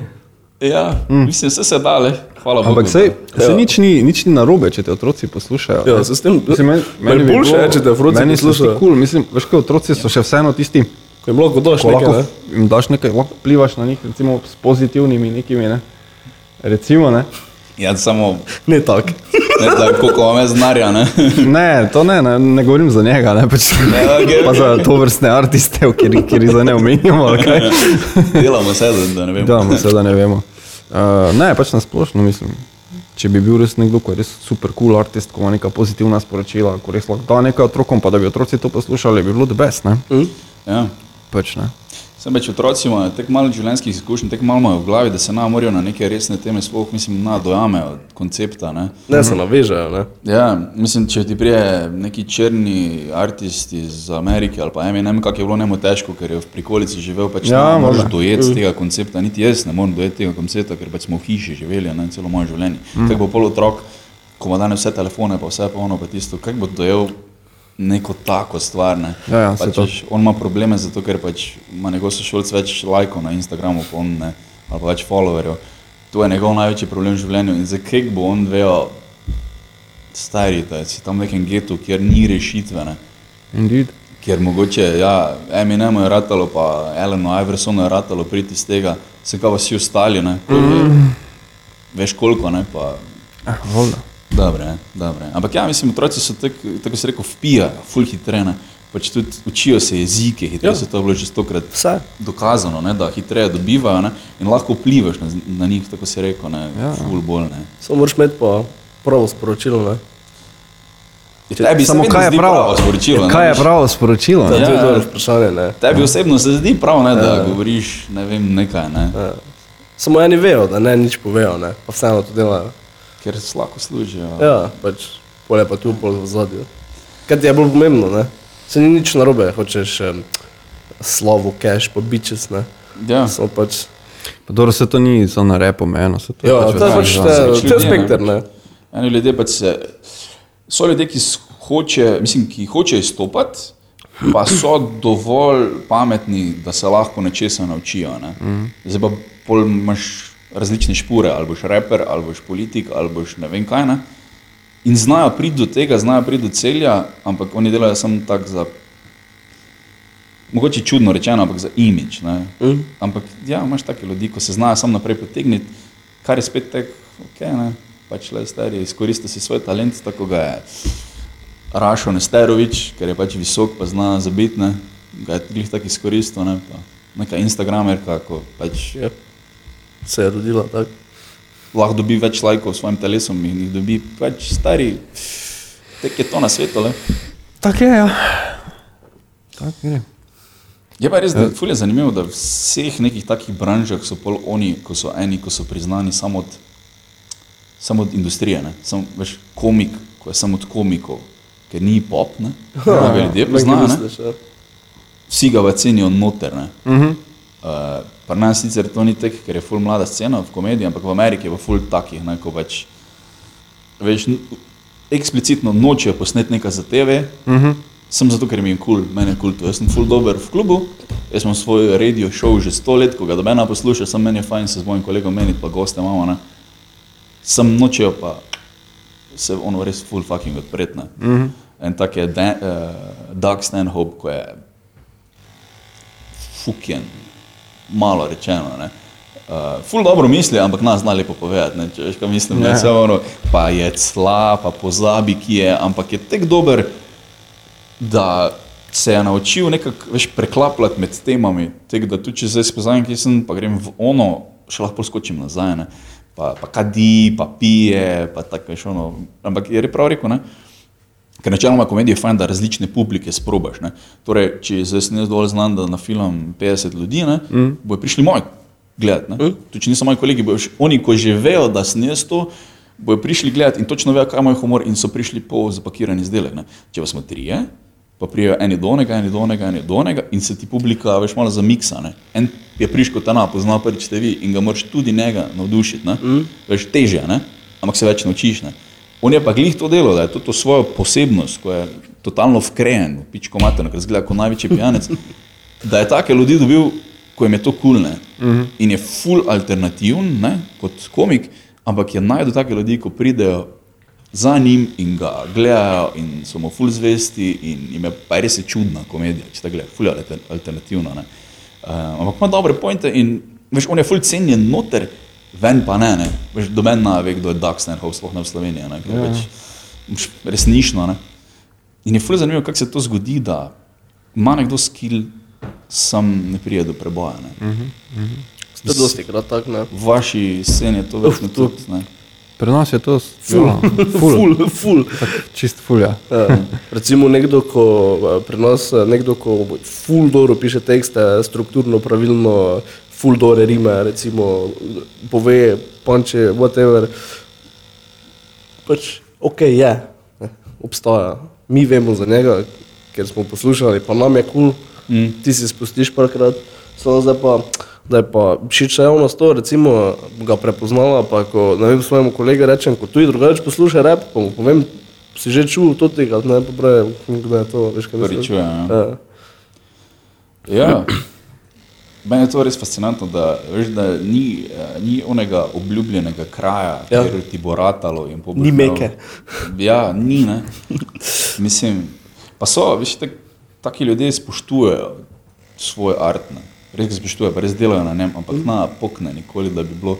Ja, mm. mislim, vse se da, le. Hvala Bogu. ampak sej, Ja. sej nič, ni, nič ni narobe, če te otroci poslušajo. Ja, se s tem, Mislim, meni, meni bi boljše bilo- je, če te otroci meni poslušajo. Cool. Mislim, veš, kaj otroci so še vseeno tisti, Ko jim lahko daš ko nekaj, lahko ne? jim daš nekaj, lahko plivaš na njih, recimo s pozitivnimi nekimi, ne. Recimo, ne. Ja, samo, Ne tako. ne, da koliko vam je znarja, ne. [LAUGHS] Ne, to ne, ne, ne govorim za njega, ne, pač, Ne, okej, pa za to vrstne artiste, ker, ker jih za ne omenjamo. [LAUGHS] Delamo se, da, da ne vem. Da, seveda ne vemo. Uh, ne, pač na splošno mislim. Če bi bil res nekdo, ki je res super cool artist, ko ima neka pozitivna sporočila, ko res lahko da nekaj otrokom, pa da bi otroci to poslušali, bi bilo the best, ne? Ja. Pač ne. Sem več otroci imajo tako malo življenjskih izkušenj, tako malo imajo v glavi, da se nam morajo na neke resne teme, sploh mislim, na dojamejo koncepta. Ne. Ne se navežejo, ne? Ja, mislim, če ti prije neki črni artist iz Amerike ali pa Eminem, kako je bilo njemu težko, ker je v prikolici živel, pač Ja, ne moreš dojeti tega koncepta, niti jaz ne morem dojeti tega koncepta, ker pač smo v hiši živeli ne, celo moje življenje. Mm. Tako bo pol otrok, ko ima danes vse telefone, pa vse pa ono, pa tisto, kako bo dojel neko tako stvar. Ne. Ja, ja, pač, veš, on ima probleme zato, ker pač ima njegov sošolc več lajkov na Instagramu, on ne, ali pa več followerjev. To je njegov največji problem v življenju in za kaj bo on vejo stari, da si tam v nekem getu, kjer ni rešitve. Ne. Indeed. Ker mogoče, ja, Eminemu je ratalo, pa Elenu Iversonu je ratalo priti iz tega, se kao vsi ostali, ne. Mm. Veš koliko, ne, pa voda. Dobre, dobre. Ampak ja, mislim, otroci so tak, tako se rekel, vpijajo, ful hitrene. Pač tudi učijo se jezike, hitreje Ja. se to je bilo že stokrat Vse. dokazano, ne, da hitreje dobivajo ne, in lahko vplivaš na, na njih, tako se rekel, ne, Ja. ja. ful bolj. Ne. Samo moraš imeti pa pravo sporočilo. Ne? Tebi se Samo kaj je zdi pravo sporočilo. ne, Kaj je veš. pravo sporočilo? To ne? je Ja. dobro vprašanje. Ne? Tebi osebno se zdi prav, ne, da govoriš ne vem, nekaj, ne, Ja. Samo eni vejo, da ne nič povejo, ne? pa vseeno to delajo. Ker se lahko služijo. Ja, pač pole pa tu pol v zadju. Kaj ti je bolj pomembno, ne? Se ni nič narobe, hočeš um, slovo, cash, pa bičes, ne? Ja. Samo pač, Pa dobro, se to ni samo na repo meno. se to ja, pač to je pač, dan. to je- spektr, ne? Eni ljudje pač se, so ljudje, ki hoče, mislim, ki hoče izstopati, pa so dovolj pametni, da se lahko nečesa naučijo. Ne? Mm. Zdaj pa pol imaš različne špore, ali boš reper, ali boš politik, ali boš ne vem kaj. Ne? In znajo priti do tega, znajo priti do celja, ampak oni delajo samo tako za, mogoče čudno rečeno, ampak za imič. Mm. Ampak ja, imaš take ljudi, ko se znajo samo naprej potegniti, kar je spet tek, ok, ne, pač le stari, izkoristi si svoj talent, tako ga je Rašo Nesterovič, ker je pač visok, pa zna zabiti, ne, ga je glih tako izkoristil, ne, pa neka instagramerka, ko pač Ja. Se je rodila tako. lahko dobi več lajkov s svojim telesom in jih dobi, pač stari, tek je to na svetu, le. Tako je, ja. Tako gre. Je pa res, da ful je zanimivo, da v vseh nekih takih branžah so pol oni, ko so eni, ko so priznani samo od, samo od industrije, ne? Sam, veš, komik, ko je samo od komikov, ker ni pop, ne? [LAUGHS] Ja, ljudje poznajo, ne? misliš, ja. Vsi ga cenijo noter, ne? Uh -huh. Uh, Pri nas sicer to ni tako, ker je ful mlada scena v komediji, ampak v Ameriki je pa ful takih, ne, ko pač, veš, eksplicitno nočejo posneti nekaj za TV, uh -huh. sem zato, ker mi je kul, cool, meni je kul cool to. Jaz sem ful dober v klubu, jaz imam svoj radio show že sto let, ko ga dobena posluša, sem meni je fajn se z mojim kolegom meniti, pa goste imamo, ne. Sem nočejo pa se ono res full fucking odpretne. Uh -huh. En tak je Dan, uh, Doug Stanhope, ko je fucking malo rečeno. Ne. Uh, ful dobro misli, ampak nas zna lepo povedati. Ne, če veš, kaj mislim, ne, Ja. samo ono, pa je cla, pa pozabi, ki je, ampak je tek dober, da se je naučil nekako veš, preklapljati med temami. Tek, da tudi če zdaj spoznam, ki sem, pa grem v ono, še lahko skočim nazaj. Ne. Pa, pa kadi, pa pije, pa tako veš ono. Ampak je prav rekel, ne. Ker načeloma komedije je fajn, da različne publike sprobaš. Ne? Torej, če zdaj jaz dovolj znan, da na film 50 ljudi, ne, mm. bojo prišli moji gledati. Mm. Tudi če niso moji kolegi, bojo š- oni, ko že vejo, da sem jaz to, bojo prišli gledati in točno vejo, kaj moj humor in so prišli po zapakiran izdelek. Ne? Če pa smo trije, pa prijo eni do onega, eni do onega, eni do onega in se ti publika veš malo zamiksa. Ne? En je prišel ta napozna, prvič te vi in ga moraš tudi njega navdušiti. Ne? Mm. Veš teže, ne? ampak se več naučiš. Ne? On je pa glih to delo, da je to, to svojo posebnost, ko je totalno vkrejen, pičko materno, ker zgleda kot največji pijanec, da je take ljudi dobil, ko jim je to kulne cool, uh -huh. in je full alternativen ne, kot komik, ampak je najdu take ljudi, ko pridejo za njim in ga gledajo in so mu full zvesti in jim je pa res je čudna komedija, če ta gleda, full alternativna. Ne. Uh, ampak ima dobre pointe in veš, on je full cenjen noter, ven pa ne, ne. Veš, doben ne ve, kdo je Stanhope, sploh ne v Sloveniji, ne, ker ja. pač resnično. Ne. In je full zanimivo, kako se to zgodi, da ima nekdo skill, sam ne prije do preboja. Ne. To je dosti krat tako, ne? V vaši sceni je to verjetno to- tudi. Ne. Pri nas je to Ful, ja, ful, ful. čist ful. Ja. Ja. Recimo nekdo, ko pri nas, nekdo, ko ful dobro piše tekste, strukturno, pravilno, ful dobro rime, recimo pove, panče, whatever. Pač ok je, ne, obstaja. Mi vemo za njega, ker smo poslušali, pa nam je kul, cool, mm. ti si spustiš parkrat, samo zdaj pa. Da je pa širša javnost to, recimo, ga prepoznala, pa ko ne vem, svojemu kolegu rečem, ko tu je drugače posluša rap, pa mu povem, si že čul to tega, ne pa pravi, kdo je to, veš kaj mislim. čuje, ja. Ja. Ja, meni je to res fascinantno, da, veš, da ni, ni onega obljubljenega kraja, Ja. kjer ti bo ratalo. in boš Ni Meke. Ja, ni. Ne. Mislim, pa so, veš, tak, taki ljudje spoštujejo svoj art. Ne. Res ga spoštujejo, pa res delajo na njem, ampak na pokne nikoli, da bi bilo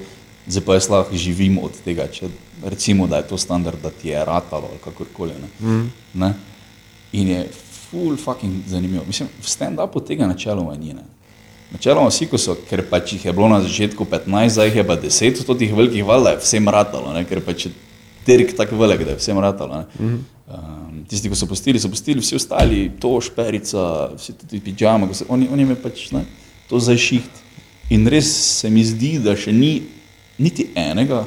zdaj pa jaz lahko živim od tega, če recimo, da je to standard, da ti je ratalo ali kakorkoli. Ne? Mm. Ne? In je full fucking zanimivo. Mislim, v stand-upu tega načeloma ni. Ne? Načeloma vsi, ko so, ker pač jih je bilo na začetku 15, zdaj jih je pa 10, od teh velikih valjda je vsem ratalo, ne? ker pač je Terek tako velik, da je vsem ratalo. Mm -hmm. um, tisti, ki so postili, so postili, vsi ostali, to šperica, vsi ti pijama, oni, oni me pač ne, to zašiht. In res se mi zdi, da še ni niti enega,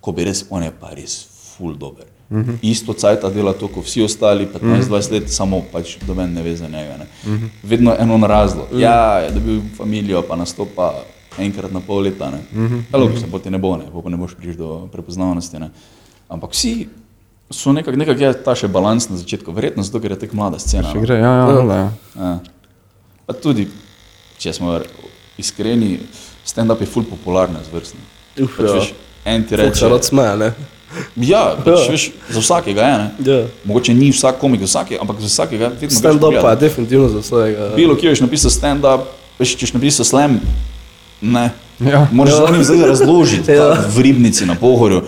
ko bi res, on je pa res full dober. Mm -hmm. Isto cajta dela to, kot vsi ostali, 15-20 mm -hmm. let, samo pač do mene ne ve za njega. Ne. Mm -hmm. Vedno eno razlog. Mm -hmm. Ja, je dobil familijo, pa nastopa enkrat na pol leta. Ne. Mm -hmm. Logično, mm -hmm. poti ne bo, ne, pa ne boš prišel do prepoznavnosti. Ne. Ampak vsi so nekako, nekak je ta še balans na začetku, verjetno zato, ker je tako mlada scena. Še gre, ja, ja, ja. ja. ja. Pa tudi, če smo iskreni, stand-up je full popularna zvrstna. Uf, Pač, ja. veš, en ti Reče, rad smeje, ne? ja, pač, veš, za vsakega je. Ne? Ja. Mogoče ni vsak komik za vsakega, ampak za vsakega vedno greš Stand-up pa je definitivno za vsega. Bilo, ki veš napisal stand-up, veš, če si napisal slam, ne. Ja. Moraš Ja. ja. zdaj razložiti, Ja. ja. v ribnici na pohorju,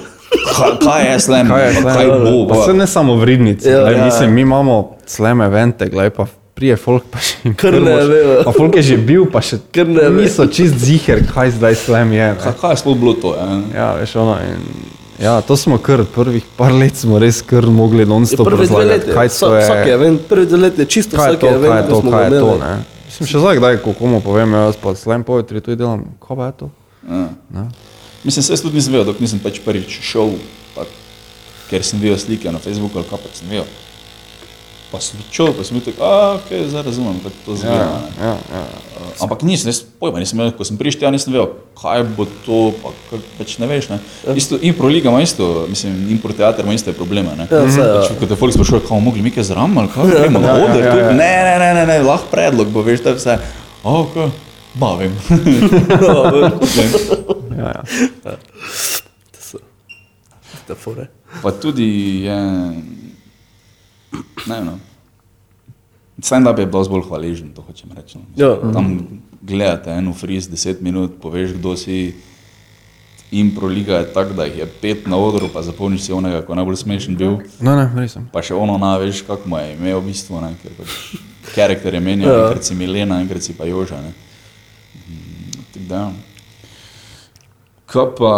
kaj, kaj je slam, Kaj je pa slam? kaj bo. Pa pa- se ne samo v Ridnici, Ja, ja, ja, mislim, ja. mi imamo sleme vente, gledaj pa prije folk pa še Kar ne vejo. Pa folk je že bil, pa še Kar ne ve. niso čist ziher, kaj zdaj slem je. ne. Kaj, je sploh bilo to? Ja? Ja, veš, ono, in, ja, to smo kar prvih par let smo res kar mogli non-stop dve razlagati, kaj to je. vsak event, prvi dve leti, čisto je vsak to, event, kaj je to, kaj je to, ne. Mislim, še zdaj, kdaj, ko komu povem, jaz pa slam poetry tu delam, kaj pa je to? Ja. Mislim, se jaz tudi nisem vedel, dok nisem pač prvič šel, pa, ker sem videl slike na Facebooku ali kaj pač sem videl. Pa sem čutil, pa sem bil tako, a, ok, zdaj razumem, kako to zgleda. Ja, ja, ja. Uh, ampak nisem, jaz pojma, nisem imel, ko sem prišel, ja nisem vedel, kaj bo to, pa kak, pač ne veš. Ne. Isto, impro liga ima isto, mislim, impro teater ima iste probleme. Ne. Ja, saj, ja. Pač, ko te folk sprašuje, kako mogli mi kaj zraven, ali kaj gremo na Ja, ja, oder, ja, tu- ja. ne, ne, ne, ne, ne, lahko predlog bo, veš, da je vse, ok, [LAUGHS] bavim. ja, ja. Te fore. Pa tudi je, ne vem, no. Stand-up je dosti bolj hvaležen, to hočem reči. no. Ja. Tam gledate eno friz, deset minut, poveš, kdo si. Impro liga je tako, da jih je pet na odru, pa zapolniš si onega, ko je najbolj smešen bil. No, ne, res sem. Pa še ono naveš, kako mu je ime v bistvu, ne, ker pač karakter je menjal, Ja. ja. enkrat si Milena, enkrat si pa Joža. Ne. Mm, tako da. Kaj pa,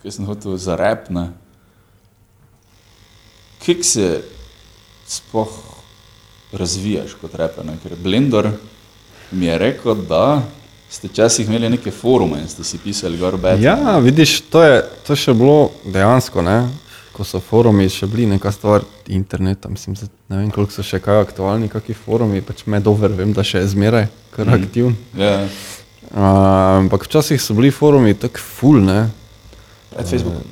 kaj sem hotel za rap, ne? Kik se sploh razvijaš kot reper, ne? ker Blender mi je rekel, da ste včasih imeli neke forume in ste si pisali gor bed. Ja, vidiš, to je, to je še bilo dejansko, ne? ko so forumi še bili neka stvar interneta. Mislim, ne vem, koliko so še kaj aktualni, kakšni forumi, pač med over, vem, da še je zmeraj kar mm. aktivn. Ja, Uh, ampak včasih so bili forumi tako full, ne? pred Facebookom.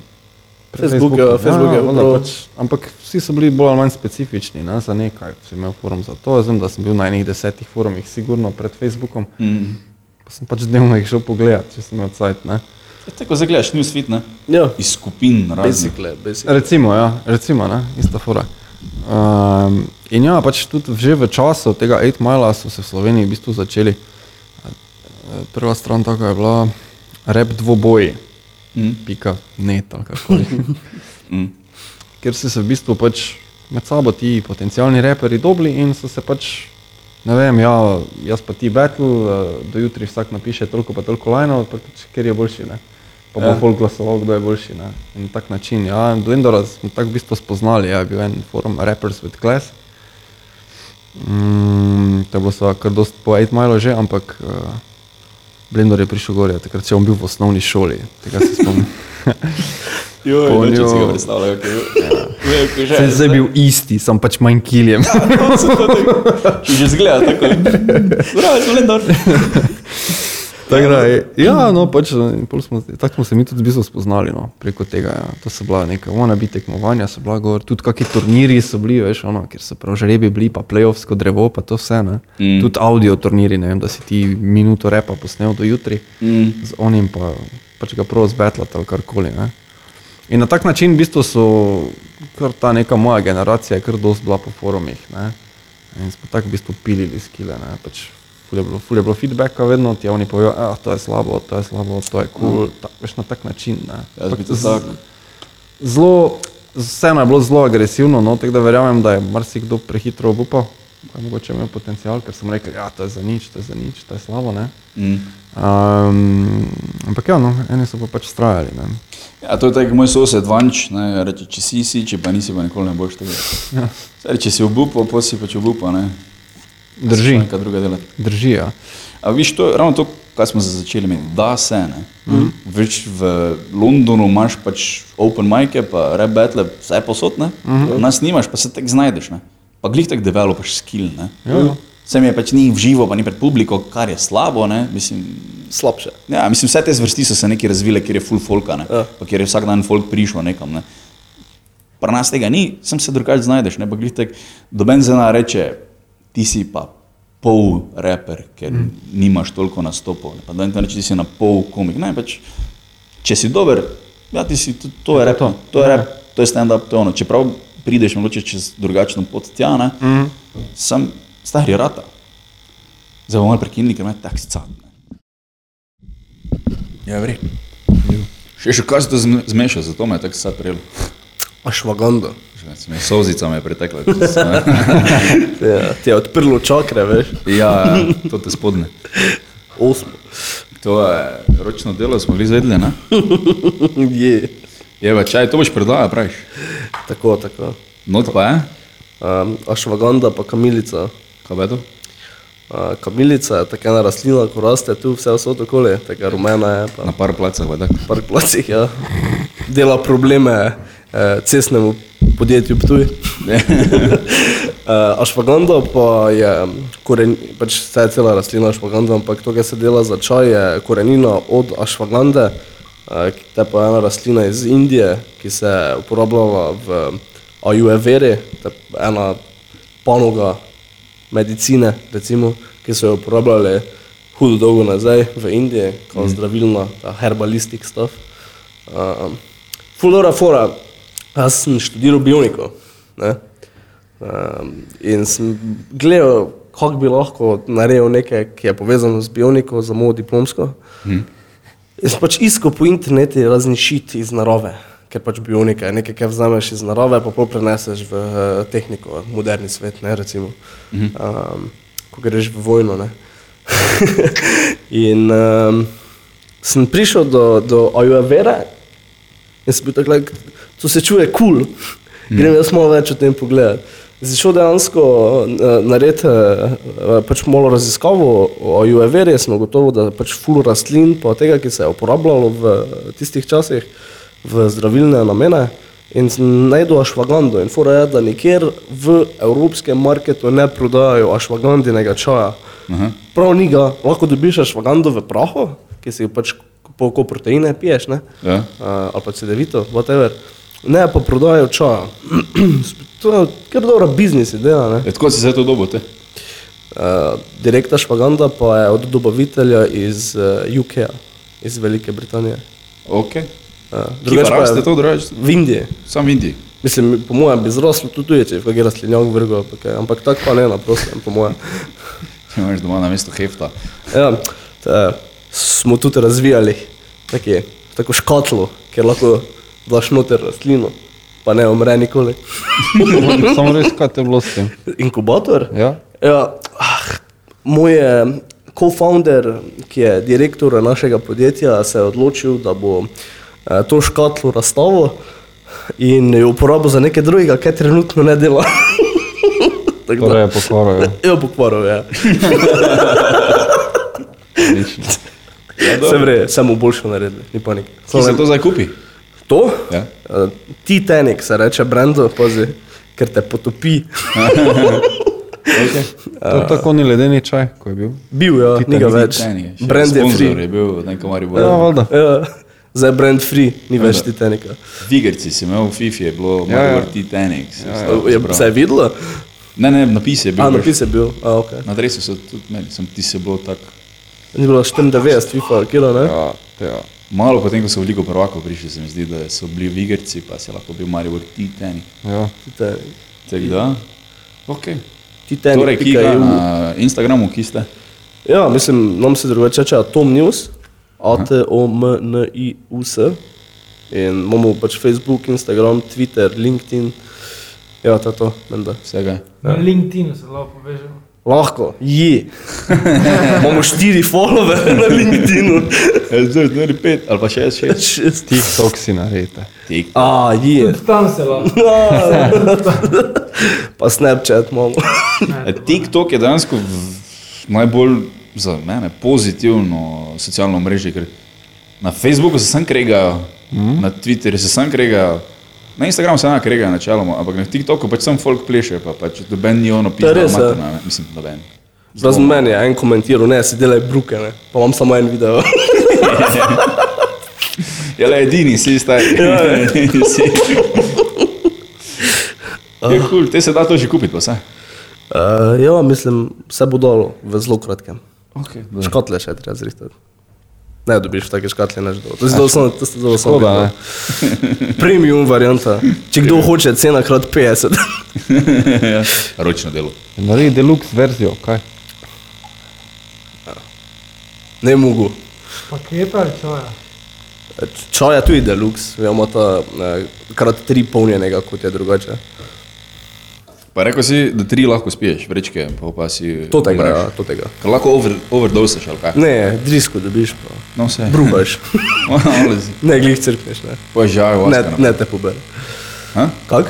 Pred Facebook, ja, Facebook je valjda prav- pač, ampak vsi so bili bolj ali manj specifični ne, za nekaj. Si imel forum za to, jaz vem, da sem bil na enih desetih forumih, sigurno pred Facebookom. Mm. Pa sem pač dnevno jih šel pogledat, če sem imel cajt. ne. Ja, tako zdaj gledaš newsfeed, ne? Ja, Iz skupin basically, basically. Recimo, ja, recimo, ne, ista fora. Um, in ja, pač tudi že v času tega 8 Mila so se v Sloveniji v bistvu začeli. eh, Prva stran tako je bila rep dvoboji, Mm. pika net ali karkoli. [LAUGHS] Mm. Ker so se v bistvu pač med sabo ti potencijalni reperi dobili in so se pač, ne vem, ja, jaz pa ti battle, eh, do jutri vsak napiše toliko pa toliko lajnov, pač, ker je boljši. Ne? Pa bo Ja. folk glasoval, kdo je boljši. Ne? In tak način. Ja, Blendora smo tako v bistvu spoznali, ja, je bil en forum Rappers with Class. Mm, to je bilo seveda kar dost po 8 Milo že, ampak uh, Blendor je prišel gor, ja, takrat še on bil v osnovni šoli, tega se spomnim. [LAUGHS] Joj, Po noče si ga predstavljal, kaj je. Sem zdaj bil isti, sem pač manj kiljem. [LAUGHS] že zgleda tako. Pravi, Splendor. [LAUGHS] Tako da, je- ja, no, pač, pol smo, tako smo se mi tudi v bistvu spoznali no, preko tega. Ja. To so bila neka bi tekmovanja, so bila gor, tudi kakšni turnirji so bili, veš, ono, ker so prav žrebi bili, pa playoffsko drevo, pa to vse. Ne. Mm. Tudi audio turnirji, ne vem, da si ti minuto repa posnel do jutri, Mm. z onim pa pač ga prav zbetlati ali karkoli. Ne. In na tak način v bistvu so, kar ta neka moja generacija je kar dost bila po forumih. Ne. In smo tako v bistvu pilili skile, ne. Pač ful je bilo, ful je bilo feedbacka vedno, ti oni povejo, ah, to je slabo, to je slabo, to je kul, cool, ta, veš na tak način. Ne. Jaz bi to tako. Zelo, vseeno je bilo zelo agresivno, no, tako da verjamem, da je marsikdo prehitro obupal, pa je mogoče imel potencial, ker sem rekel, ja, to je za nič, to je za nič, to je slabo, ne. Mm. Um, ampak ja, no, eni so pa pač strajali, ne. Ja, to je tako moj sosed Vanč, ne, reče, če si si, če pa nisi, pa nikoli ne boš tega. Ja. [LAUGHS] Saj, če si obupal, pa si pač obupal, ne. Drži, Nekaj druga delati. drži, ja. A viš, to ravno to, kar smo začeli imeti, da se ne. Mm. Več v Londonu imaš pač open mic, pa rap battle, vse posod, ne. Mm -hmm. Nas nimaš, pa se tek znajdeš, ne. Pa glih tak developaš skill, ne. Ja, ja. Vse mi je pač ni v živo, pa ni pred publiko, kar je slabo, ne. Mislim, Slabše. Ja, mislim, vse te zvrsti so se neki razvile, kjer je full folka, ne? Ja. pa kjer je vsak dan folk prišel nekam. Ne? Pri nas tega ni, sem se drugače znajdeš. Ne? Pa glih tek, doben zena reče, ti si pa pol reper, ker mm. nimaš toliko nastopov. Ne? Pa da reče, ti si na pol komik. Ne, pač, če si dober, ja, ti si, to, to je rep, to. to, to je rep, to je stand-up, to je ono. Čeprav prideš mogoče čez drugačno pot tja, ne? Mm. sem stari rata. Zdaj bomo prekinili, ker me tak cad. ne. Ja, vri. Še, še kaj se to zme- zmeša, zato me je tako sad prijelo. Ašvaganda. Solzica me je pretekla. [LAUGHS] Ja, ti je odprlo čakre, veš. ja, ja, to te spodne. Osmo. To je ročno delo, smo bili zvedeli, ne? [LAUGHS] Je. Je pa čaj, to boš predala, praviš. Tako, tako. Not pa je, Um, ašvaganda pa kamilica. kaj je to? Uh, kamilica je taka ena rastlina, ko raste tu vse vso okoli, taka rumena je, pa Na par placah, tako. na par placih, ja. Dela probleme eh, cestnemu podjetju Ptuj. uh, ašvaganda pa je koren, pač vse je cela rastlina ašvaganda, ampak to, kar se dela za čaj, je korenina od ašvagande, uh, ta pa je ena rastlina iz Indije, ki se je uporabljala v ajuveri, to je ena panoga medicine, recimo, ki so jo uporabljali hudo dolgo nazaj v Indiji, kot zdravilna, ta herbalistik stuff. Um, Fulora fora, jaz sem študiral bioniko. Ne? Um, in sem gledal, kako bi lahko naredil nekaj, ki je povezano z bioniko, za mojo diplomsko. Hmm. Sem pač iskal po internetu razni šit iz narave, ker pač bionika je nekaj, kar vzameš iz narave, pa pol preneseš v eh, tehniko, v moderni svet, ne recimo. Um, ko greš v vojno. Ne? [LAUGHS] in um, sem prišel do, do Ajuvera in sem bil tako, like, to se čuje kul, cool. grem jaz malo več o tem pogledati. Zašel dejansko uh, narediti uh, pač malo raziskavo o Ajuveri, sem gotovo, da pač ful rastlin, pa tega, ki se je uporabljalo v tistih časih v zdravilne namene. In najdel ašvagando in fora je, da nikjer v evropskem marketu ne prodajajo ašvagandinega čaja. Aha. Prav ni ga, lahko dobiš ašvagando v prahu, ki si jo pač po proteine piješ, ne? Ja. Uh, ali pa cedevito, whatever. Ne pa prodajajo čaja. [CLEARS THROAT] to je kar dobra biznis ideja, ne? E, tako si se to dobo, te? Uh, direkta švaganda pa je od dobavitelja iz uh, UK, iz Velike Britanije. Ok. Uh, Drugače pa raste to, drugače? V Indiji. Sam v Indiji. Mislim, po mojem bi zraslo tudi tuje, če bi kakšen rastlinjak vrgel, pa kaj, ampak tako pa ne na prostem, po mojem. [LAUGHS] Če imaš doma na mesto hefta. Ja, te, smo tudi razvijali taki, tako škatlo, kjer lahko daš noter rastlino, pa ne umre nikoli. [LAUGHS] Samo res, kaj te je bilo s tem? Inkubator? Ja? Ja, ah, moj co-founder, ki je direktor našega podjetja, se je odločil, da bo eh, to škatlo razstavil in jo uporabil za nekaj drugega, kar trenutno ne dela. [LAUGHS] Tako Torej je pokvaril. ja. Jo, pokvaril je. [LAUGHS] Odlično. Se vre, samo boljšo naredili, ni panike. Kje se to zdaj kupi? To? Ja. Uh, Titanic se reče, Brando, pazi, ker te potopi. [LAUGHS] Okay. To je tako ni ledeni čaj, ko je bil. Bil je, ni ga več. Brand je free. je bil, nekaj mari bo. Ja, valjda. Ja, zdaj je brand free, ni več Titanica. Vigerci si imel v FIFA, je bilo Ja, ja. Maribor Titanic. Je se je videlo? Ne, ne, napis je bil. A, napis je bil, a, ok. Na adresu so tudi meni, sem ti se bilo tako. Ni bilo 94 FIFA, kilo, ne? Ja, ja. Malo potem, ko so v Ligo prvakov prišli, se mi zdi, da so bili Vigerci, pa si lahko bil Maribor Titanic. ja. Titanic. Tako da, ok. Titanic. Torej, ki ga EU. na Instagramu, ki ste? Ja, mislim, nam se drugače reče Atom News, A-T-O-M-N-I-U-S. In imamo pač Facebook, Instagram, Twitter, LinkedIn. Ja, to je to, menda. Vsega. Na LinkedInu se lahko povežemo. Lahko, je. [LAUGHS] imamo štiri followere na LinkedInu. Zdaj, zdaj, pet ali pa šest, šest. Šest. TikTok si naredite. Tik. A, je. Tam se lahko. [LAUGHS] Pa Snapchat imamo. E, TikTok je dejansko v- najbolj za mene pozitivno socialno mrežje, ker na Facebooku se sam kregajo, mm. na Twitterju se sam kregajo, na Instagramu se enak kregajo načeloma, ampak na TikToku pač sam folk pleše, pa pač doben ni ono res, pisal, ja. mislim, doben. Razen meni je en komentiral, ne, si delaj bruke, ne. Pa imam samo en video. [LAUGHS] Je le edini, si staj. [LAUGHS] [LAUGHS] Si. Je kul, te se da to že kupiti, pa vse. Uh, ja, mislim, vse bo dolo v zelo kratkem. Okay, Škotle še treba zrihtati. Ne dobiš take škatle, ne že dolo. To je zelo samo, to ste zelo samo. Škoda, Premium varianta. Če kdo hoče, cena krat 50. [LAUGHS] Ročno delo. Naredi deluxe verzijo, kaj? ne mogu. Paketa ali čaja? Čaja tudi deluxe, imamo ta eh, krat tri polnjenega, kot je drugače. Pa rekel si, da tri lahko spiješ, vrečke, pa pa si... To tega, ja, to tega. Ker lahko over, overdoseš ali kaj. Ne, drisko dobiš, pa No vse. bruhaš. [LAUGHS] ne, glih crkneš, ne. Požajo Ne, vaska. ne te pobere. Ha? Kak?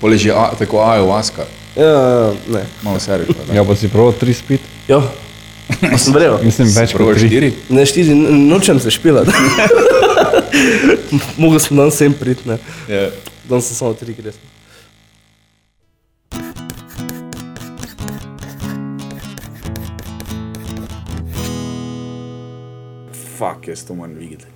Poleži a, tako ayahuasca. Ja, ne. Malo seriš. Ja, pa si prav tri spit. Ja, A [LAUGHS] sem verjel. Mislim, več kot tri. štiri. Ne, štiri, nočem se špilati. [LAUGHS] Mogel sem dan sem priti, ne. Ja. Dan sem samo tri gre. Fuck, jaz to moram videti.